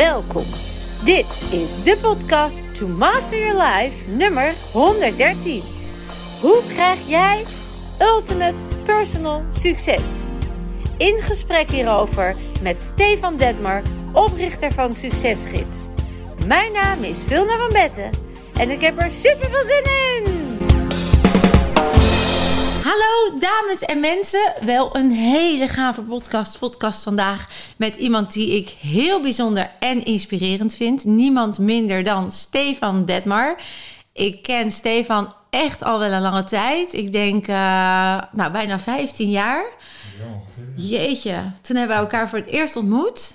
Welkom. Dit is de podcast To Master Your Life nummer 113. Hoe krijg jij ultimate personal succes? In gesprek hierover met Stefan Detmar, oprichter van Succesgids. Mijn naam is Vilna van Betten en ik heb er super veel zin in. Hallo dames en mensen, wel een hele gave podcast, podcast vandaag met iemand die ik heel bijzonder en inspirerend vind. Niemand minder dan Stefan Detmar. Ik ken Stefan echt al wel een lange tijd. Ik denk, uh, nou, bijna 15 jaar. Jeetje, toen hebben we elkaar voor het eerst ontmoet.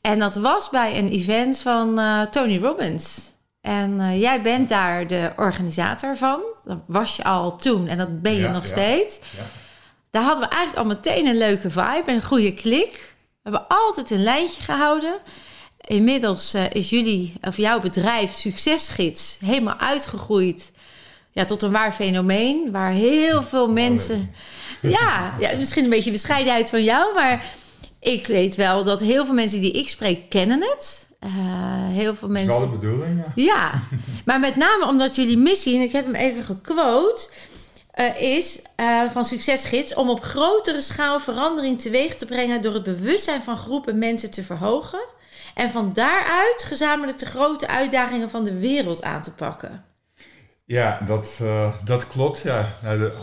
En dat was bij een event van uh, Tony Robbins. En uh, jij bent daar de organisator van. Dat was je al toen en dat ben je Ja, nog ja. steeds. Ja. Daar hadden we eigenlijk al meteen een leuke vibe en een goede klik. We hebben altijd een lijntje gehouden. Inmiddels eh, is jullie of jouw bedrijf Succesgids helemaal uitgegroeid ja, tot een waar fenomeen. Waar heel veel mensen. Ja, ja, misschien een beetje bescheidenheid van jou, maar ik weet wel dat heel veel mensen die ik spreek kennen het. Eh, heel veel Dat is mensen. wel de bedoeling, ja. Ja, maar met name omdat jullie missie, en ik heb hem even gequote, eh, is eh, van Succesgids om op grotere schaal verandering teweeg te brengen door het bewustzijn van groepen mensen te verhogen en van daaruit gezamenlijk de grote uitdagingen van de wereld aan te pakken. Ja, dat, eh, dat klopt, ja.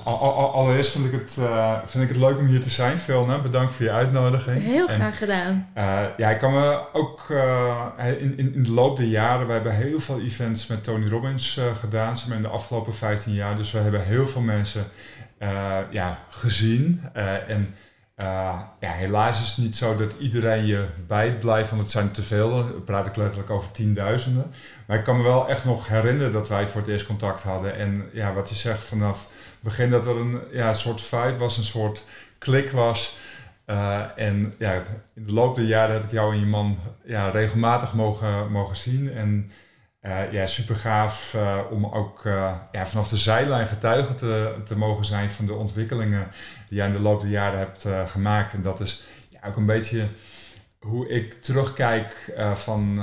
Allereerst vind ik, het, eh, vind ik het leuk om hier te zijn, Vilna. Bedankt voor je uitnodiging. Heel En, graag gedaan. eh, ja, ik kan me ook in, in, in de loop der jaren, we hebben heel veel events met Tony Robbins gedaan, zeg maar in de afgelopen 15 jaar. Dus we hebben heel veel mensen ja, gezien. En eh, ja, helaas is het niet zo dat iedereen je bijblijft, want het zijn te veel. Dan praat ik letterlijk over tienduizenden. Maar ik kan me wel echt nog herinneren dat wij voor het eerst contact hadden. En ja, wat je zegt vanaf het begin dat er een ja, soort vibe was, een soort klik was. Uh, en ja, in de loop der jaren heb ik jou en je man ja, regelmatig mogen, mogen zien. En uh, ja, super gaaf uh, om ook uh, ja, vanaf de zijlijn getuige te, te mogen zijn van de ontwikkelingen die jij in de loop der jaren hebt gemaakt. En dat is ja, ook een beetje hoe ik terugkijk van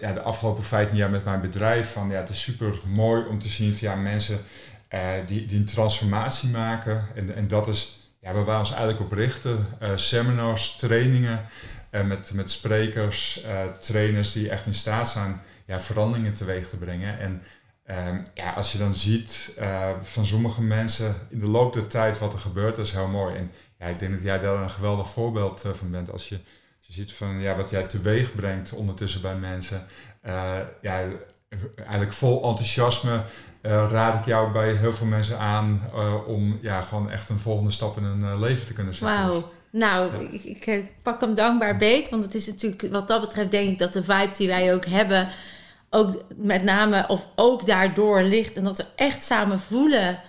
ja, de afgelopen 15 jaar met mijn bedrijf. Van, ja, het is super mooi om te zien van ja, mensen die, die een transformatie maken. En, en dat is ja, waar wij ons eigenlijk op richten. Seminars, trainingen met, met sprekers, trainers die echt in staat zijn ja, veranderingen teweeg te brengen. En ja, als je dan ziet van sommige mensen in de loop der tijd wat er gebeurt, dat is heel mooi. En ja, ik denk dat jij daar een geweldig voorbeeld van bent. Als je je ziet van ja, wat jij teweeg brengt ondertussen bij mensen. Uh, ja, eigenlijk vol enthousiasme uh, raad ik jou bij heel veel mensen aan uh, om ja, gewoon echt een volgende stap in hun leven te kunnen zetten. Wauw. Nou, ja. ik, ik, pak hem dankbaar beet, want het is natuurlijk wat dat betreft denk ik dat de vibe die wij ook hebben, ook met name of ook daardoor ligt en dat we echt samen voelen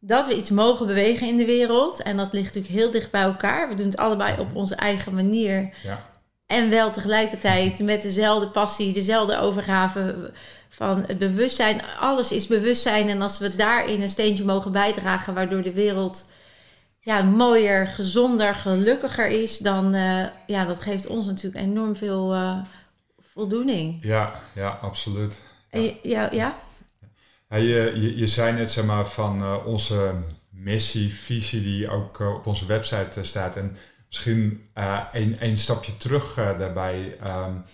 dat we iets mogen bewegen in de wereld. En dat ligt natuurlijk heel dicht bij elkaar. We doen het allebei op onze eigen manier. Ja. En wel tegelijkertijd met dezelfde passie, dezelfde overgave van het bewustzijn. Alles is bewustzijn. En als we daarin een steentje mogen bijdragen, waardoor de wereld ja, mooier, gezonder, gelukkiger is, dan uh, ja, dat geeft ons natuurlijk enorm veel uh, voldoening. Ja, ja, absoluut. Ja. Je, ja, ja? Je, je, je zei net zeg maar, van uh, onze missie, visie die ook uh, op onze website uh, staat. En misschien een, een stapje terug daarbij. Um,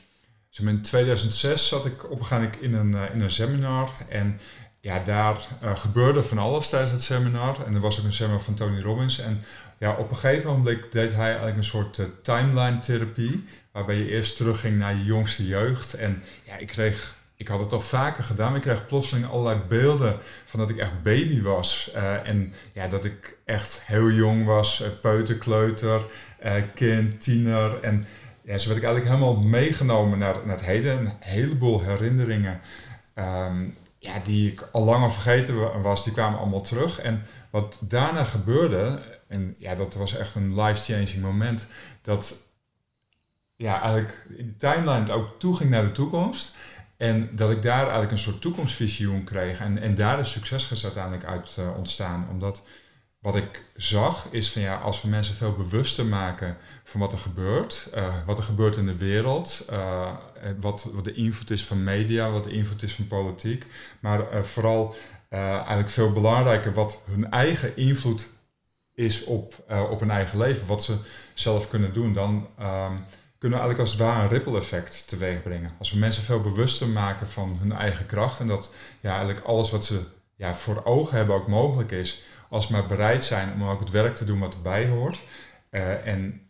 in 2006 zat ik opgaand in een, in een seminar. En ja, daar gebeurde van alles tijdens het seminar. En er was ook een seminar van Tony Robbins. En ja, op een gegeven moment deed hij eigenlijk een soort timeline therapie. Waarbij je eerst terugging naar je jongste jeugd. En ja, ik kreeg ik had het al vaker gedaan, maar ik kreeg plotseling allerlei beelden van dat ik echt baby was. Uh, en ja, dat ik echt heel jong was, uh, peuter, kleuter, uh, kind, tiener. En ja, zo werd ik eigenlijk helemaal meegenomen naar, naar het heden. Een heleboel herinneringen um, ja, die ik al langer vergeten was, die kwamen allemaal terug. En wat daarna gebeurde, en ja, dat was echt een life-changing moment, dat ja, eigenlijk in de timeline ook toeging naar de toekomst. En dat ik daar eigenlijk een soort toekomstvisioen kreeg. En, en daar is succesgids uiteindelijk uit uh, ontstaan. Omdat wat ik zag is van ja, als we mensen veel bewuster maken van wat er gebeurt, uh, wat er gebeurt in de wereld, uh, wat, wat, de invloed is van media, wat de invloed is van politiek, maar vooral eigenlijk veel belangrijker wat hun eigen invloed is op, op hun eigen leven, wat ze zelf kunnen doen, dan um, kunnen we eigenlijk als het ware een ripple effect teweeg brengen. Als we mensen veel bewuster maken van hun eigen kracht en dat ja, eigenlijk alles wat ze ja, voor ogen hebben ook mogelijk is, als ze maar bereid zijn om ook het werk te doen wat erbij hoort. Uh, en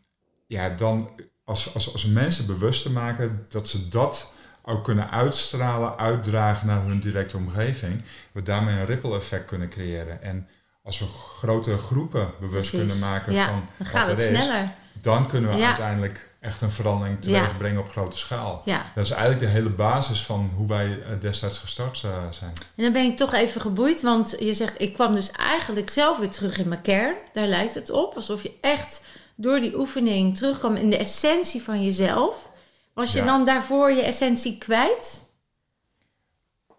ja, dan als, als, als mensen bewust te maken dat ze dat ook kunnen uitstralen, uitdragen naar hun directe omgeving, we daarmee een ripple effect kunnen creëren. En als we grotere groepen bewust kunnen maken ja, van dan gaat wat het sneller. is, dan kunnen we Ja. uiteindelijk echt een verandering teweeg Ja. brengen op grote schaal. Ja. Dat is eigenlijk de hele basis van hoe wij eh, destijds gestart eh, zijn. En dan ben ik toch even geboeid, want je zegt, ik kwam dus eigenlijk zelf weer terug in mijn kern. Daar lijkt het op, alsof je echt door die oefening terugkwam in de essentie van jezelf. Was je Ja. dan daarvoor je essentie kwijt?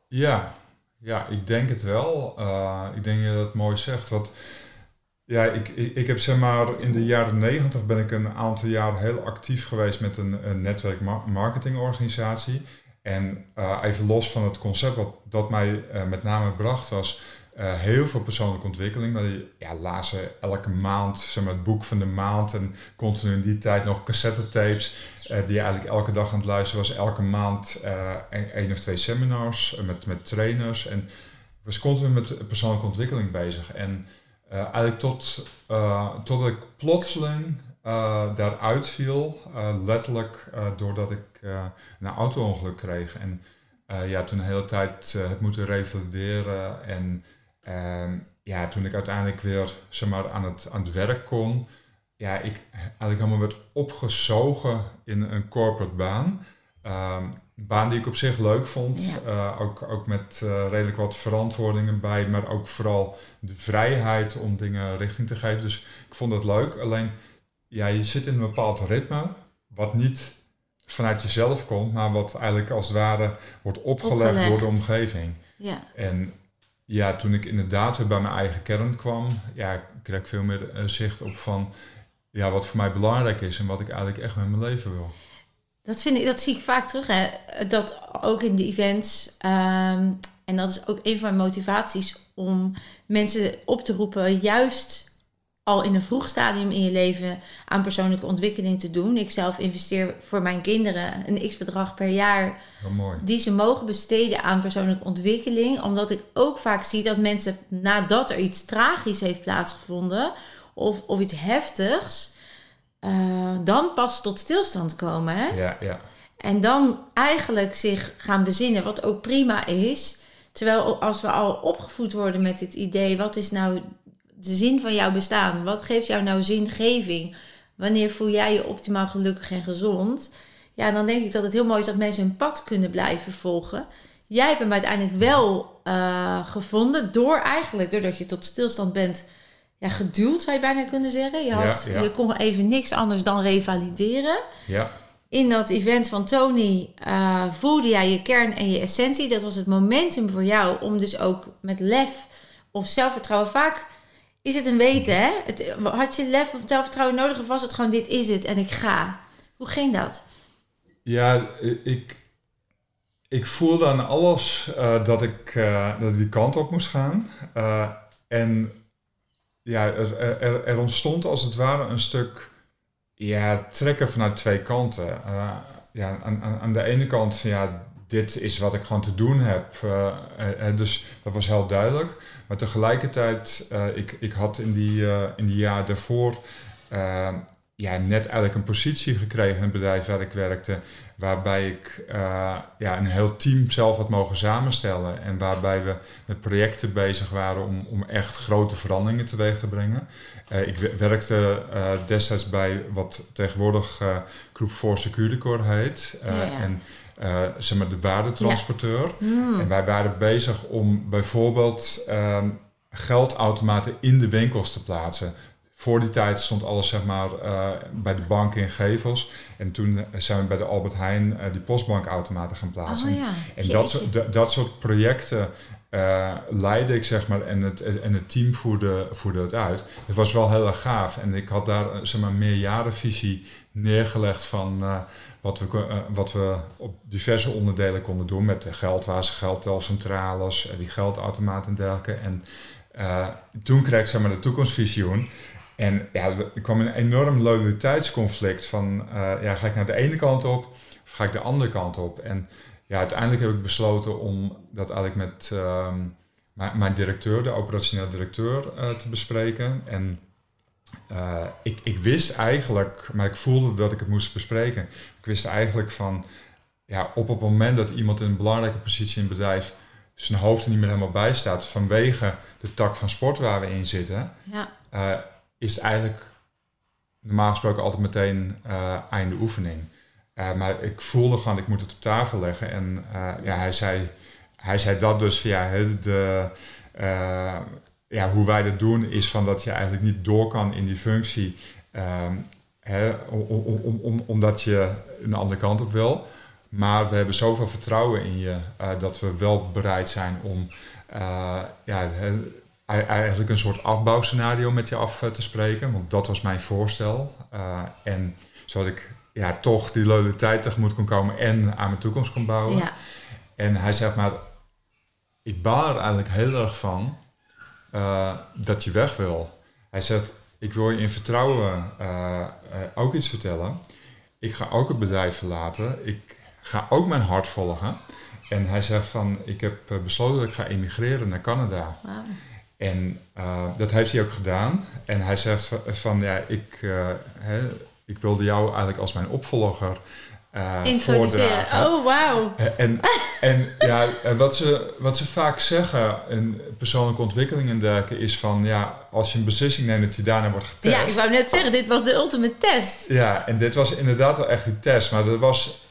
Ja, ja, ik denk het wel. Eh, ik denk dat je dat mooi zegt. Want ja, ik, ik, heb zeg maar in de jaren negentig ben ik een aantal jaar heel actief geweest met een, een netwerk ma- marketingorganisatie. En eh, even los van het concept wat dat mij eh, met name bracht was eh, heel veel persoonlijke ontwikkeling. We ja, lazen elke maand zeg maar, het boek van de maand en continu in die tijd nog cassettetapes die je eigenlijk elke dag aan het luisteren was. Elke maand een, één of twee seminars met, met trainers. En was continu met persoonlijke ontwikkeling bezig. En eh, eigenlijk tot, totdat ik plotseling eh, daaruit viel, letterlijk doordat ik een auto-ongeluk kreeg. En ja, toen de hele tijd heb moeten revalideren. En ehm, ja, toen ik uiteindelijk weer zeg maar, aan, het, aan het werk kon, ja, ik eigenlijk helemaal werd opgezogen in een corporate baan. Ehm, een baan die ik op zich leuk vond. Ja. Eh, ook, ook met eh, redelijk wat verantwoordingen bij, maar ook vooral de vrijheid om dingen richting te geven. Dus ik vond het leuk. Alleen, ja, je zit in een bepaald ritme, wat niet vanuit jezelf komt, maar wat eigenlijk als het ware wordt opgelegd, Opgelegd. door de omgeving. Ja. En ja, toen ik inderdaad weer bij mijn eigen kern kwam, ja, kreeg ik veel meer eh, zicht op van ja, wat voor mij belangrijk is en wat ik eigenlijk echt met mijn leven wil. Dat, vind ik, dat zie ik vaak terug. Hè? Dat ook in de events. ehm, en dat is ook een van mijn motivaties om mensen op te roepen, juist al in een vroeg stadium in je leven aan persoonlijke ontwikkeling te doen. Ik zelf investeer voor mijn kinderen een x bedrag per jaar die ze mogen besteden aan persoonlijke ontwikkeling. Omdat ik ook vaak zie dat mensen nadat er iets tragisch heeft plaatsgevonden of, of iets heftigs, eh, dan pas tot stilstand komen. Hè? Ja, ja. En dan eigenlijk zich gaan bezinnen, wat ook prima is. Terwijl als we al opgevoed worden met dit idee, wat is nou de zin van jouw bestaan? Wat geeft jou nou zingeving? Wanneer voel jij je optimaal gelukkig en gezond? Ja, dan denk ik dat het heel mooi is dat mensen hun pad kunnen blijven volgen. Jij hebt hem uiteindelijk wel eh, gevonden door eigenlijk, doordat je tot stilstand bent ja, geduwd, zou je bijna kunnen zeggen. Je, had, Ja, ja. je kon even niks anders dan revalideren Ja, in dat event van Tony eh, voelde jij je kern en je essentie. Dat was het momentum voor jou om dus ook met lef of zelfvertrouwen. Vaak is het een weten, hè? Het, had je lef of zelfvertrouwen nodig of was het gewoon dit is het en ik ga? Hoe ging dat? ja ik, ik voelde aan alles eh, dat, ik, eh, dat ik die kant op moest gaan. En ja, er, er, ontstond als het ware een stuk ja, trekken vanuit twee kanten. Eh, ja, aan, aan, de ene kant van ja, dit is wat ik gewoon te doen heb. Eh, eh, eh, dus dat was heel duidelijk. Maar tegelijkertijd, ik, ik had in die, in die jaar daarvoor ja, net eigenlijk een positie gekregen in het bedrijf waar ik werkte. Waarbij ik eh, ja, een heel team zelf had mogen samenstellen. En waarbij we met projecten bezig waren om, om echt grote veranderingen teweeg te brengen. Eh, ik wer- werkte eh, destijds bij wat tegenwoordig Group 4 Securicore heet. Ja, ja. En zeg maar de waardetransporteur. Hmm. En wij waren bezig om bijvoorbeeld ehm, geldautomaten in de winkels te plaatsen. Voor die tijd stond alles zeg maar uh, bij de bank in Gevels. En toen zijn we bij de Albert Heijn uh, die postbankautomaten gaan plaatsen. Oh, ja. En dat, soort, dat soort projecten uh, leidde ik zeg maar en het, en het team voerde, voerde het uit. Het was wel heel erg gaaf en ik had daar zeg maar meerjarenvisie neergelegd van wat, we, wat we op diverse onderdelen konden doen met de geldwaas, geldtelcentrales, die geldautomaten en dergelijke. En toen kreeg ik zeg maar de toekomstvisioen. En ja, er kwam een enorm loyaliteitsconflict van, uh, ja, ga ik naar de ene kant op of ga ik de andere kant op? En ja, uiteindelijk heb ik besloten om dat eigenlijk met uh, mijn, mijn, directeur, de operationeel directeur, uh, te bespreken. En uh, ik, ik wist eigenlijk, maar ik voelde dat ik het moest bespreken. Ik wist eigenlijk van, ja, op het moment dat iemand in een belangrijke positie in het bedrijf zijn hoofd er niet meer helemaal bij staat vanwege de tak van sport waar we in zitten, ja is eigenlijk normaal gesproken altijd meteen uh, einde oefening. Uh, maar ik voelde gewoon, ik moet het op tafel leggen. En uh, ja, hij zei, hij zei dat dus via de, ja, hoe wij dat doen, is van dat je eigenlijk niet door kan in die functie. Om, om, om, omdat je een andere kant op wil. Maar we hebben zoveel vertrouwen in je dat we wel bereid zijn om ja, eigenlijk een soort afbouwscenario met je af eh, te spreken. Want dat was mijn voorstel. Uh, en zodat ik ja, toch die loyaliteit tegemoet kon komen en aan mijn toekomst kon bouwen. Ja. En hij zegt maar, ik baal er eigenlijk heel erg van uh, dat je weg wil. Hij zegt, ik wil je in vertrouwen uh, ook iets vertellen. Ik ga ook het bedrijf verlaten. Ik ga ook mijn hart volgen. En hij zegt van, ik heb besloten dat ik ga emigreren naar Canada. Wow. En uh, dat heeft hij ook gedaan. En hij zegt van, ja, ik, uh, hè, ik wilde jou eigenlijk als mijn opvolger uh, Introduceren. Oh, wauw. En, en ja, wat ze, wat ze vaak zeggen in persoonlijke ontwikkeling en dergelijke is van, ja, als je een beslissing neemt dat je daarna wordt getest. Ja, ik wou net zeggen, dit was de ultimate test. Ja, en dit was inderdaad wel echt die test. Maar dat was,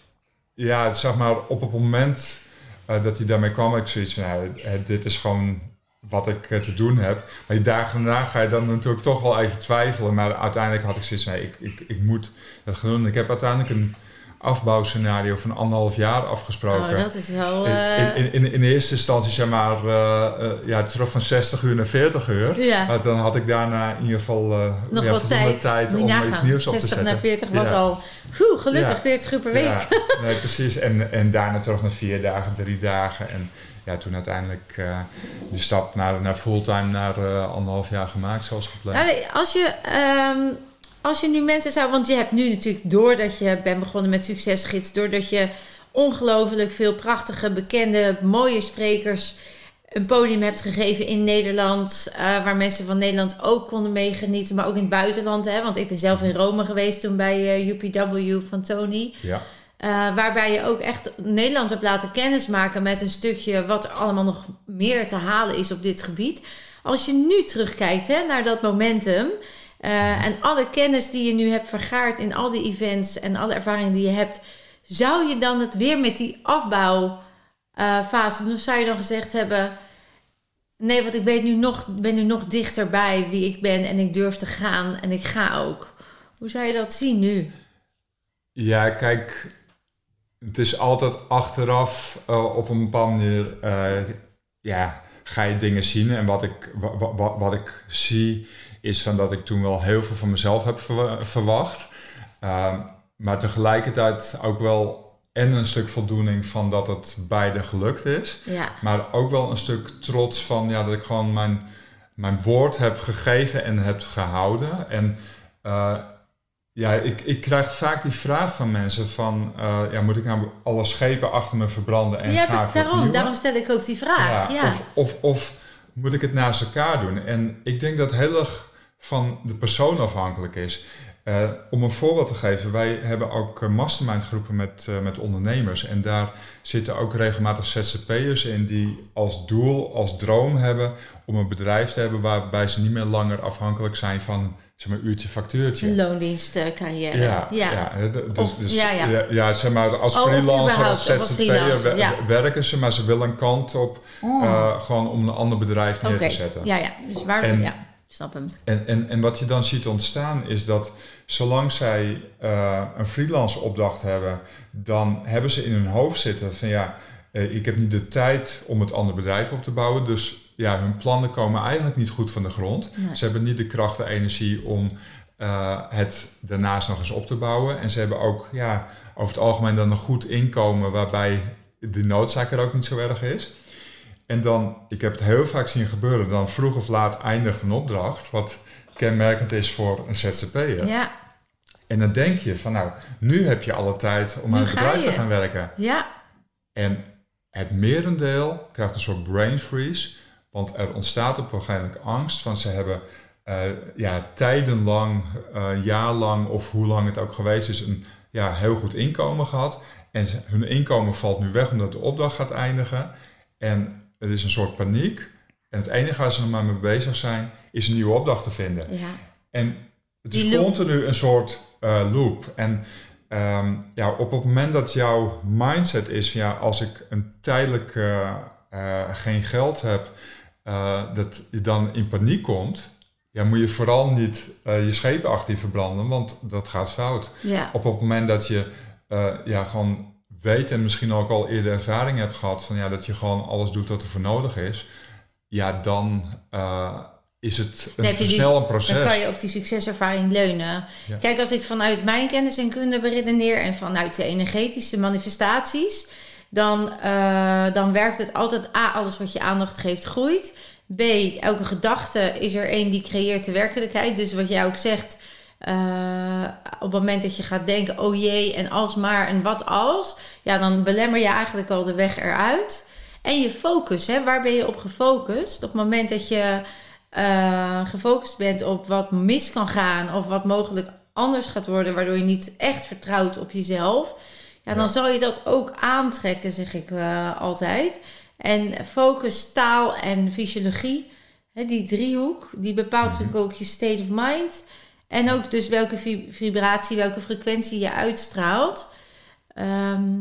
ja, zeg maar, op het moment dat hij daarmee kwam, ik zoiets van, dit is gewoon wat ik eh, te doen heb. Maar die dagen daarna ga je dan natuurlijk toch wel even twijfelen. Maar uiteindelijk had ik zoiets van, ik, ik, ik moet dat gaan doen. Ik heb uiteindelijk een afbouwscenario van anderhalf jaar afgesproken. Oh, dat is wel... Uh... In, in, in, eerste instantie zeg maar, uh, uh, ja, terug van 60 uur naar 40 uur. Ja. Maar dan had ik daarna in ieder geval nog ja, wat tijd, tijd om iets nieuws op te zetten. 60 naar 40 was al, whew, gelukkig 40 uur per week. nee, precies. En, en daarna terug naar vier dagen, drie dagen. En ja, toen uiteindelijk uh, die stap naar, naar fulltime naar uh, anderhalf jaar gemaakt, zoals gepland. Nou, als je, um, als je nu mensen zou, want je hebt nu natuurlijk doordat je bent begonnen met Succesgids, doordat je ongelooflijk veel prachtige, bekende, mooie sprekers een podium hebt gegeven in Nederland, uh, waar mensen van Nederland ook konden meegenieten, maar ook in het buitenland. Hè? Want ik ben zelf in Rome geweest toen bij UPW van Tony. Ja. Uh, waarbij je ook echt Nederland hebt laten kennismaken met een stukje wat er allemaal nog meer te halen is op dit gebied. Als je nu terugkijkt hè, naar dat momentum uh, en alle kennis die je nu hebt vergaard in al die events en alle ervaringen die je hebt, zou je dan het weer met die afbouwfase uh, doen? Of zou je dan gezegd hebben: nee, want ik weet nu nog, ben nu nog dichterbij wie ik ben en ik durf te gaan en ik ga ook. Hoe zou je dat zien nu? Ja, kijk, het is altijd achteraf uh, op een bepaalde manier, uh, ja, ga je dingen zien. En wat ik, wat, wat ik zie, is van dat ik toen wel heel veel van mezelf heb verwacht. Uh, maar tegelijkertijd ook wel en een stuk voldoening van dat het beide gelukt is. Ja. Maar ook wel een stuk trots van ja, dat ik gewoon mijn, mijn woord heb gegeven en heb gehouden. En ja, ik, ik krijg vaak die vraag van mensen van... Uh, ja, moet ik nou alle schepen achter me verbranden en ja, ga daarom, daarom stel ik ook die vraag. Ja, Of, of, of, moet ik het naast elkaar doen? En ik denk dat heel erg van de persoon afhankelijk is. Uh, om een voorbeeld te geven, wij hebben ook uh, mastermind groepen met, uh, met ondernemers. En daar zitten ook regelmatig ZZP'ers in die als doel, als droom hebben om een bedrijf te hebben waarbij ze niet meer langer afhankelijk zijn van zeg maar, uurtje factuurtje. Een loondienstcarrière. Ja, ja. ja. Dus, of, dus, ja, ja. ja, zeg maar, als oh, freelancer, als ZZP'er ja. werken ze, maar ze willen een kant op, mm. gewoon om een ander bedrijf neer okay. te zetten. Ja, ja. Dus waar, en, ja snap hem. En, en, en wat je dan ziet ontstaan is dat zolang zij uh, een freelance opdracht hebben, dan hebben ze in hun hoofd zitten van ja, uh, ik heb niet de tijd om het andere bedrijf op te bouwen. Dus ja, hun plannen komen eigenlijk niet goed van de grond. Nee. Ze hebben niet de kracht, de energie om uh, het daarnaast nog eens op te bouwen. En ze hebben ook ja, over het algemeen dan een goed inkomen waarbij de noodzaak er ook niet zo erg is. En dan, ik heb het heel vaak zien gebeuren, dan vroeg of laat eindigt een opdracht, wat kenmerkend is voor een ZZP'er. Ja, En dan denk je van nou, nu heb je alle tijd om Nu aan het bedrijf te gaan werken. ja, En het merendeel krijgt een soort brain freeze, want er ontstaat op een gegeven moment angst van ze hebben eh, ja, tijdenlang, eh jaarlang of hoe lang het ook geweest is, een ja, heel goed inkomen gehad. En ze- hun inkomen valt nu weg omdat de opdracht gaat eindigen. En het is een soort paniek. En het enige waar ze nog maar mee bezig zijn, is een nieuwe opdracht te vinden. ja. En het is continu een soort eh, loop. En ehm, ja, op het moment dat jouw mindset is van ja, als ik een tijdelijk eh, eh, geen geld heb, dat je dan in paniek komt, ja, moet je vooral niet je schepen achter je verbranden, want dat gaat fout. ja. Op het moment dat je ja, gewoon weet en misschien ook al eerder ervaring hebt gehad van ja, dat je gewoon alles doet wat er voor nodig is, ja, dan eh, is het een versnellend proces. Dan kan je op die succeservaring leunen. Ja. Kijk, als ik vanuit mijn kennis en kunde beredeneer en vanuit de energetische manifestaties, dan, eh, dan werkt het altijd A, alles wat je aandacht geeft groeit. B, elke gedachte is er één die creëert de werkelijkheid. Dus wat jij ook zegt, eh, op het moment dat je gaat denken, oh jee, en als maar, en wat als, ja, dan belemmer je eigenlijk al de weg eruit. En je focus, hè, waar ben je op gefocust? Op het moment dat je eh, gefocust bent op wat mis kan gaan of wat mogelijk anders gaat worden, waardoor je niet echt vertrouwt op jezelf, ja, dan Ja. zal je dat ook aantrekken, zeg ik eh, altijd. En focus, taal en fysiologie, hè, die driehoek, die bepaalt Mhm. natuurlijk ook je state of mind. En ook dus welke vi- vibratie, welke frequentie je uitstraalt. Ehm,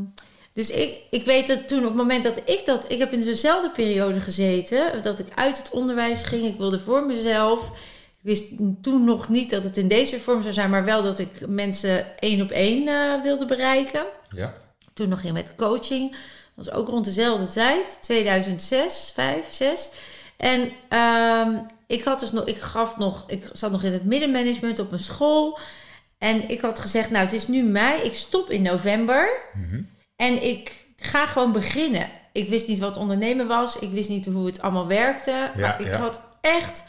dus ik, ik weet dat toen op het moment dat ik dat... Ik heb in dezelfde periode gezeten. Dat ik uit het onderwijs ging. Ik wilde voor mezelf. Ik wist toen nog niet dat het in deze vorm zou zijn. Maar wel dat ik mensen één op één eh, wilde bereiken. Ja, Toen nog in met coaching. Dat was ook rond dezelfde tijd. 2006, 5, 6. En ehm, ik had dus nog... Ik gaf nog... Ik zat nog in het middenmanagement op een school. En ik had gezegd... Nou, het is nu mei. Ik stop in november. Mhm. En ik ga gewoon beginnen. Ik wist niet wat ondernemen was. Ik wist niet hoe het allemaal werkte. Ja, maar ik ja. had echt,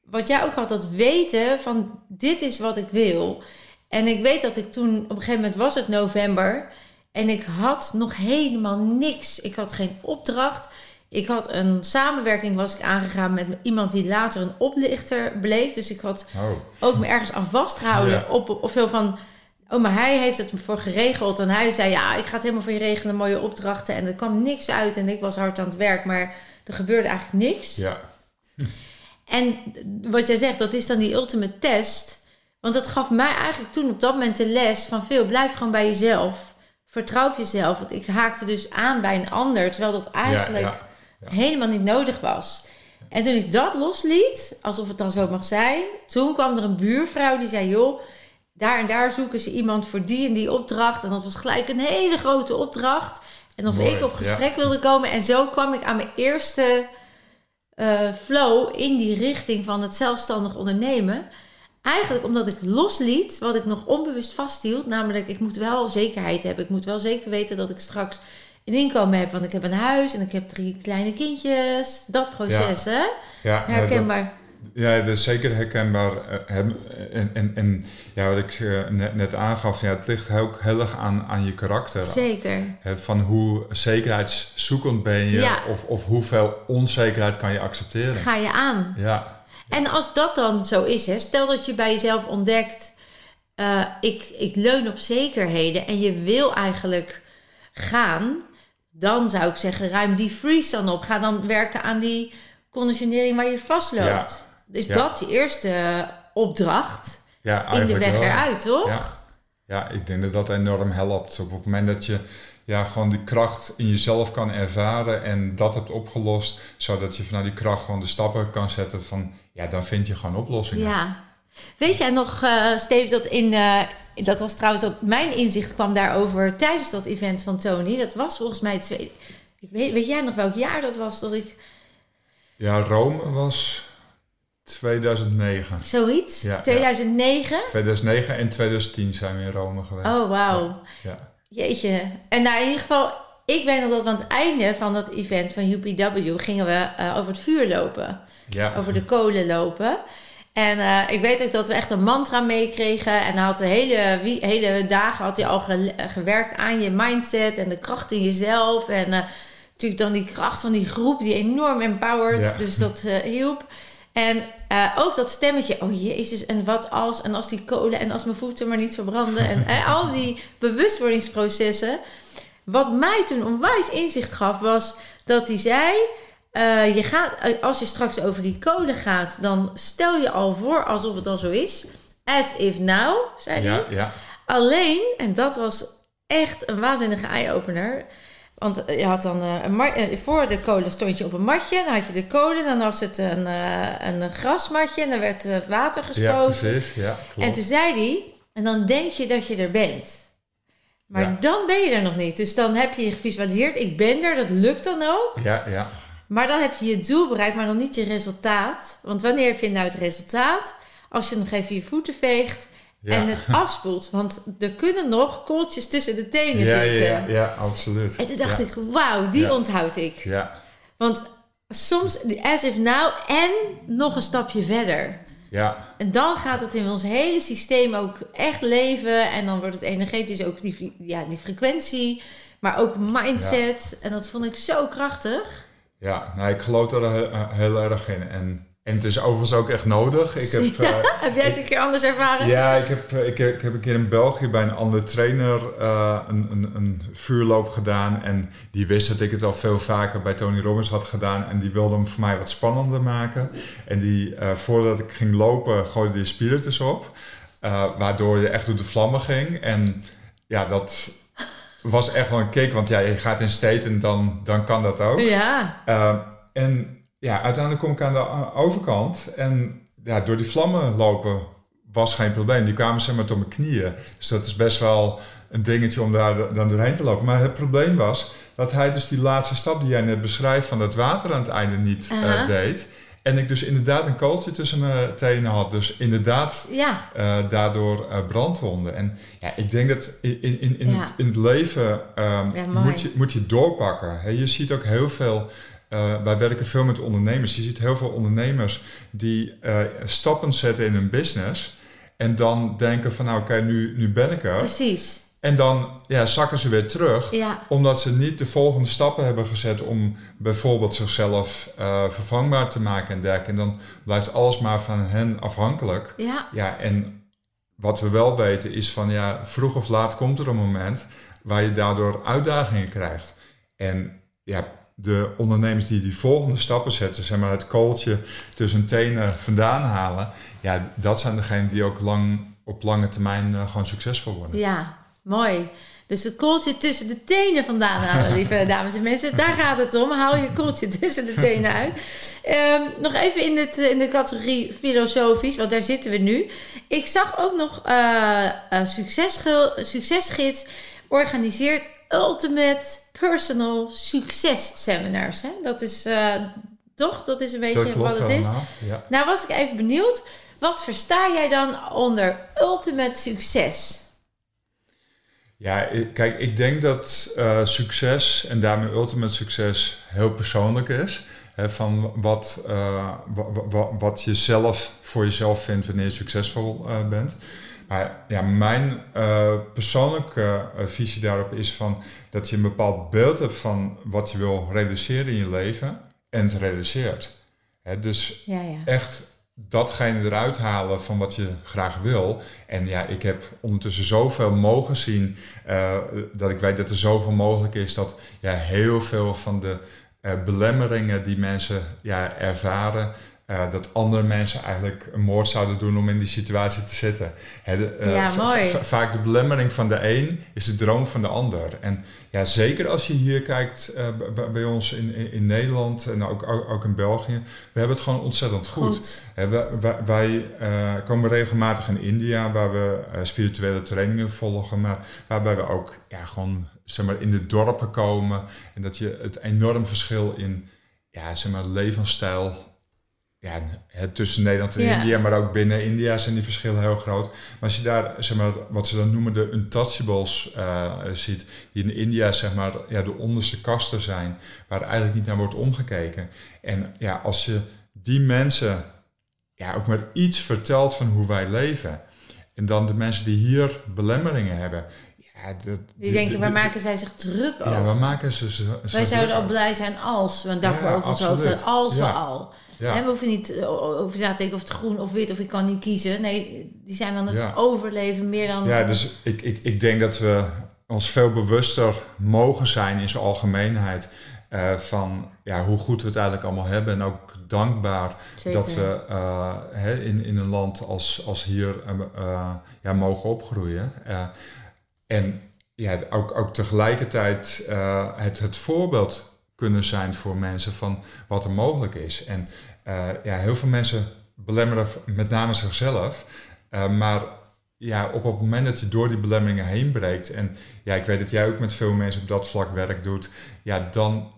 wat jij ook had, dat weten van dit is wat ik wil. En ik weet dat ik toen, op een gegeven moment was het november. En ik had nog helemaal niks. Ik had geen opdracht. Ik had een samenwerking was ik aangegaan met iemand die later een oplichter bleek. Dus ik had oh, ook me ergens aan vastgehouden. Ja. Op, of veel van. Oh, maar hij heeft het voor geregeld. En hij zei: Ja, ik ga het helemaal voor je regelen. Mooie opdrachten. En er kwam niks uit. En ik was hard aan het werk. Maar er gebeurde eigenlijk niks. ja, En wat jij zegt, dat is dan die ultimate test. Want dat gaf mij eigenlijk toen op dat moment de les van veel. Blijf gewoon bij jezelf. Vertrouw op jezelf. Want ik haakte dus aan bij een ander. Terwijl dat eigenlijk ja, ja. Helemaal niet nodig was. En toen ik dat losliet, alsof het dan zo mag zijn, toen kwam er een buurvrouw die zei: Joh, daar en daar zoeken ze iemand voor die en die opdracht. En dat was gelijk een hele grote opdracht. En of Mooi, ik op ja. gesprek wilde komen. En zo kwam ik aan mijn eerste eh, flow in die richting van het zelfstandig ondernemen. Eigenlijk omdat ik losliet wat ik nog onbewust vasthield. Namelijk, ik moet wel zekerheid hebben. Ik moet wel zeker weten dat ik straks een inkomen heb. Want ik heb een huis en ik heb drie kleine kindjes. Dat proces, hè? ja nee, Herkenbaar. dat- ja, dat is zeker herkenbaar. eh, En, en, en ja, wat ik eh, net, net aangaf, ja, het ligt ook heel erg aan, aan je karakter. Zeker. Van hoe zekerheidszoekend ben je, Ja. of, of hoeveel onzekerheid kan je accepteren. Ga je aan. Ja, En als dat dan zo is, hè, stel dat je bij jezelf ontdekt, eh, ik, ik leun op zekerheden en je wil eigenlijk gaan, dan zou ik zeggen, ruim die freeze dan op. Ga dan werken aan die conditionering waar je vastloopt. Ja. Dus Ja. dat je eerste opdracht ja in de weg wel. eruit, toch? Ja. Ja, ik denk dat dat enorm helpt. Op het moment dat je ja, gewoon die kracht in jezelf kan ervaren en dat hebt opgelost, zodat je vanuit die kracht gewoon de stappen kan zetten van, ja, dan vind je gewoon oplossingen. Ja. Weet jij nog, uh, Steve, dat in, uh, dat was trouwens dat mijn inzicht kwam daarover tijdens dat event van Tony. Dat was volgens mij het ik weet, weet jij nog welk jaar dat was dat ik... Ja, Rome was 2009. Zoiets? Ja, 2009? 2009 en 2010 zijn we in Rome geweest. Oh, wauw. Ja. Jeetje. En nou, in ieder geval, ik weet nog dat we aan het einde van dat event van UPW gingen we uh, over het vuur lopen. Ja. Over de kolen lopen. En uh, ik weet ook dat we echt een mantra meekregen. En hij had de hele, wie, hele dagen had hij al ge, gewerkt aan je mindset en de kracht in jezelf. En uh, natuurlijk dan die kracht van die groep die enorm empowered. Ja. Dus dat uh, hielp. En ook dat stemmetje, oh jezus, en wat als, en als die kolen, en als mijn voeten maar niet verbranden. En uh, al die bewustwordingsprocessen. Wat mij toen onwijs inzicht gaf, was dat hij zei: uh, je gaat, als je straks over die kolen gaat, dan stel je al voor alsof het al zo is. As if now, zei hij. Ja, ja. Alleen, en dat was echt een waanzinnige eye-opener. Want je had dan een voor de kolen stond je op een matje. Dan had je de kolen, dan was het een, een grasmatje en dan werd water gespoten. Ja, precies. Ja, klopt. En toen zei hij, en dan denk je dat je er bent. Maar ja. dan ben je er nog niet. Dus dan heb je gevisualiseerd, ik ben er, dat lukt dan ook. Ja, ja. Maar dan heb je je doel bereikt, maar nog niet je resultaat. Want wanneer heb je nou het resultaat? Als je nog even je voeten veegt en het afspoelt. Want er kunnen nog kooltjes tussen de tenen ja, zitten. Ja, ja, absoluut. En toen dacht ik, wauw, die onthoud ik. Ja. Want soms, as if now, en nog een stapje verder. Ja. En dan gaat het in ons hele systeem ook echt leven. En dan wordt het energetisch ook die, ja, die frequentie. Maar ook mindset. En dat vond ik zo krachtig. Ja, nou, ik geloof er heel erg in. En en het is overigens ook echt nodig. Ik heb, ja, uh, heb jij het een keer anders ervaren? Ja, ik heb, ik, heb, ik heb een keer in België bij een andere trainer uh, een, een, een, vuurloop gedaan. En die wist dat ik het al veel vaker bij Tony Robbins had gedaan. En die wilde hem voor mij wat spannender maken. En die, uh, voordat ik ging lopen, gooide die spiritus op. waardoor je echt door de vlammen ging. En ja, dat was echt wel een kick. Want ja, je gaat in state en dan, dan kan dat ook. Ja. en ja, uiteindelijk kom ik aan de overkant en ja, door die vlammen lopen was geen probleem. Die kwamen zeg maar tot mijn knieën. Dus dat is best wel een dingetje om daar dan doorheen te lopen. Maar het probleem was dat hij dus die laatste stap die jij net beschrijft van het water aan het einde niet uh, deed. En ik dus inderdaad een kooltje tussen mijn tenen had. Dus inderdaad ja. uh, daardoor uh, brandwonden. En ja, ik denk dat in, in, in, ja. het, in het, leven um, ja, moet, je, moet je doorpakken. He, je ziet ook heel veel uh, wij werken veel met ondernemers. Je ziet heel veel ondernemers die stappen zetten in hun business. En dan denken van nou oké, okay, nu, nu ben ik er. Precies. En dan ja, zakken ze weer terug. Ja. Omdat ze niet de volgende stappen hebben gezet om bijvoorbeeld zichzelf uh, vervangbaar te maken en dergelijke. En dan blijft alles maar van hen afhankelijk. Ja. ja. En wat we wel weten is van ja, vroeg of laat komt er een moment waar je daardoor uitdagingen krijgt. En ja, de ondernemers die die volgende stappen zetten, zeg maar het kooltje tussen tenen vandaan halen, ja, dat zijn degenen die ook lang, op lange termijn uh, gewoon succesvol worden. Ja, mooi. Dus het kooltje tussen de tenen vandaan halen, lieve dames en mensen. Daar gaat het om. Haal je kooltje tussen de tenen uit. Um, nog even in, het, in de categorie filosofisch, want daar zitten we nu. Ik zag ook nog uh, succesgids organiseert Ultimate Personal Success Seminars. Hè? Dat is uh, toch, dat is een beetje wat het is. Ja. Nou was ik even benieuwd, wat versta jij dan onder ultimate succes? Ja, kijk, ik denk dat uh, succes en daarmee ultimate succes heel persoonlijk is. Hè, van wat, uh, wat, wat je zelf voor jezelf vindt wanneer je succesvol uh, bent. Maar ja, mijn persoonlijke visie daarop is van dat je een bepaald beeld hebt van wat je wil realiseren in je leven en het realiseert. Hè, dus ja, ja. echt datgene eruit halen van wat je graag wil. En ja, ik heb ondertussen zoveel mogen zien uh, dat ik weet dat er zoveel mogelijk is dat ja, heel veel van de belemmeringen die mensen ja, ervaren eh, dat andere mensen eigenlijk een moord zouden doen om in die situatie te zitten. De, eh, Ja, mooi. va- vaak de belemmering van de een is de droom van de ander. En ja, zeker als je hier kijkt eh, bij ons in, in, in Nederland en ook, ook, ook in België, we hebben het gewoon ontzettend goed. Goed. Hè, wij wij, wij, komen regelmatig in India, waar we spirituele trainingen volgen, maar waarbij we ook ja, gewoon zeg maar, in de dorpen komen. En dat je het enorm verschil in ja, zeg maar, levensstijl. Ja, het tussen Nederland en. India, maar ook binnen India zijn die verschillen heel groot. Maar als je daar, zeg maar, wat ze dan noemen de untouchables eh, ziet, die in India, zeg maar, ja, de onderste kasten zijn, waar eigenlijk niet naar wordt omgekeken. En ja, als je die mensen ja, ook maar iets vertelt van hoe wij leven, en dan de mensen die hier belemmeringen hebben, ja, dat, Die denken, waar maken zij zich druk over? ja, waar maken ze ze, ze Wij zouden al over? blij zijn als we een dak Ja, boven ons hebben. Als we Ja. al. Ja. We hoeven niet eh, over na te denken of het groen of wit of ik kan niet kiezen. Nee, die zijn dan het overleven meer dan... Ja, dus ik, ik, ik denk dat we ons veel bewuster mogen zijn in zijn algemeenheid eh, van ja, hoe goed we het eigenlijk allemaal hebben. En ook dankbaar Zeker. dat we eh, in, in een land als, als hier ja, mogen opgroeien. En ja, ook, ook tegelijkertijd eh, het, het voorbeeld kunnen zijn voor mensen van wat er mogelijk is. En eh, ja, heel veel mensen belemmeren met name zichzelf. Eh, maar ja, op het moment dat je door die belemmeringen heen breekt, en ja, ik weet dat jij ook met veel mensen op dat vlak werk doet, ja, dan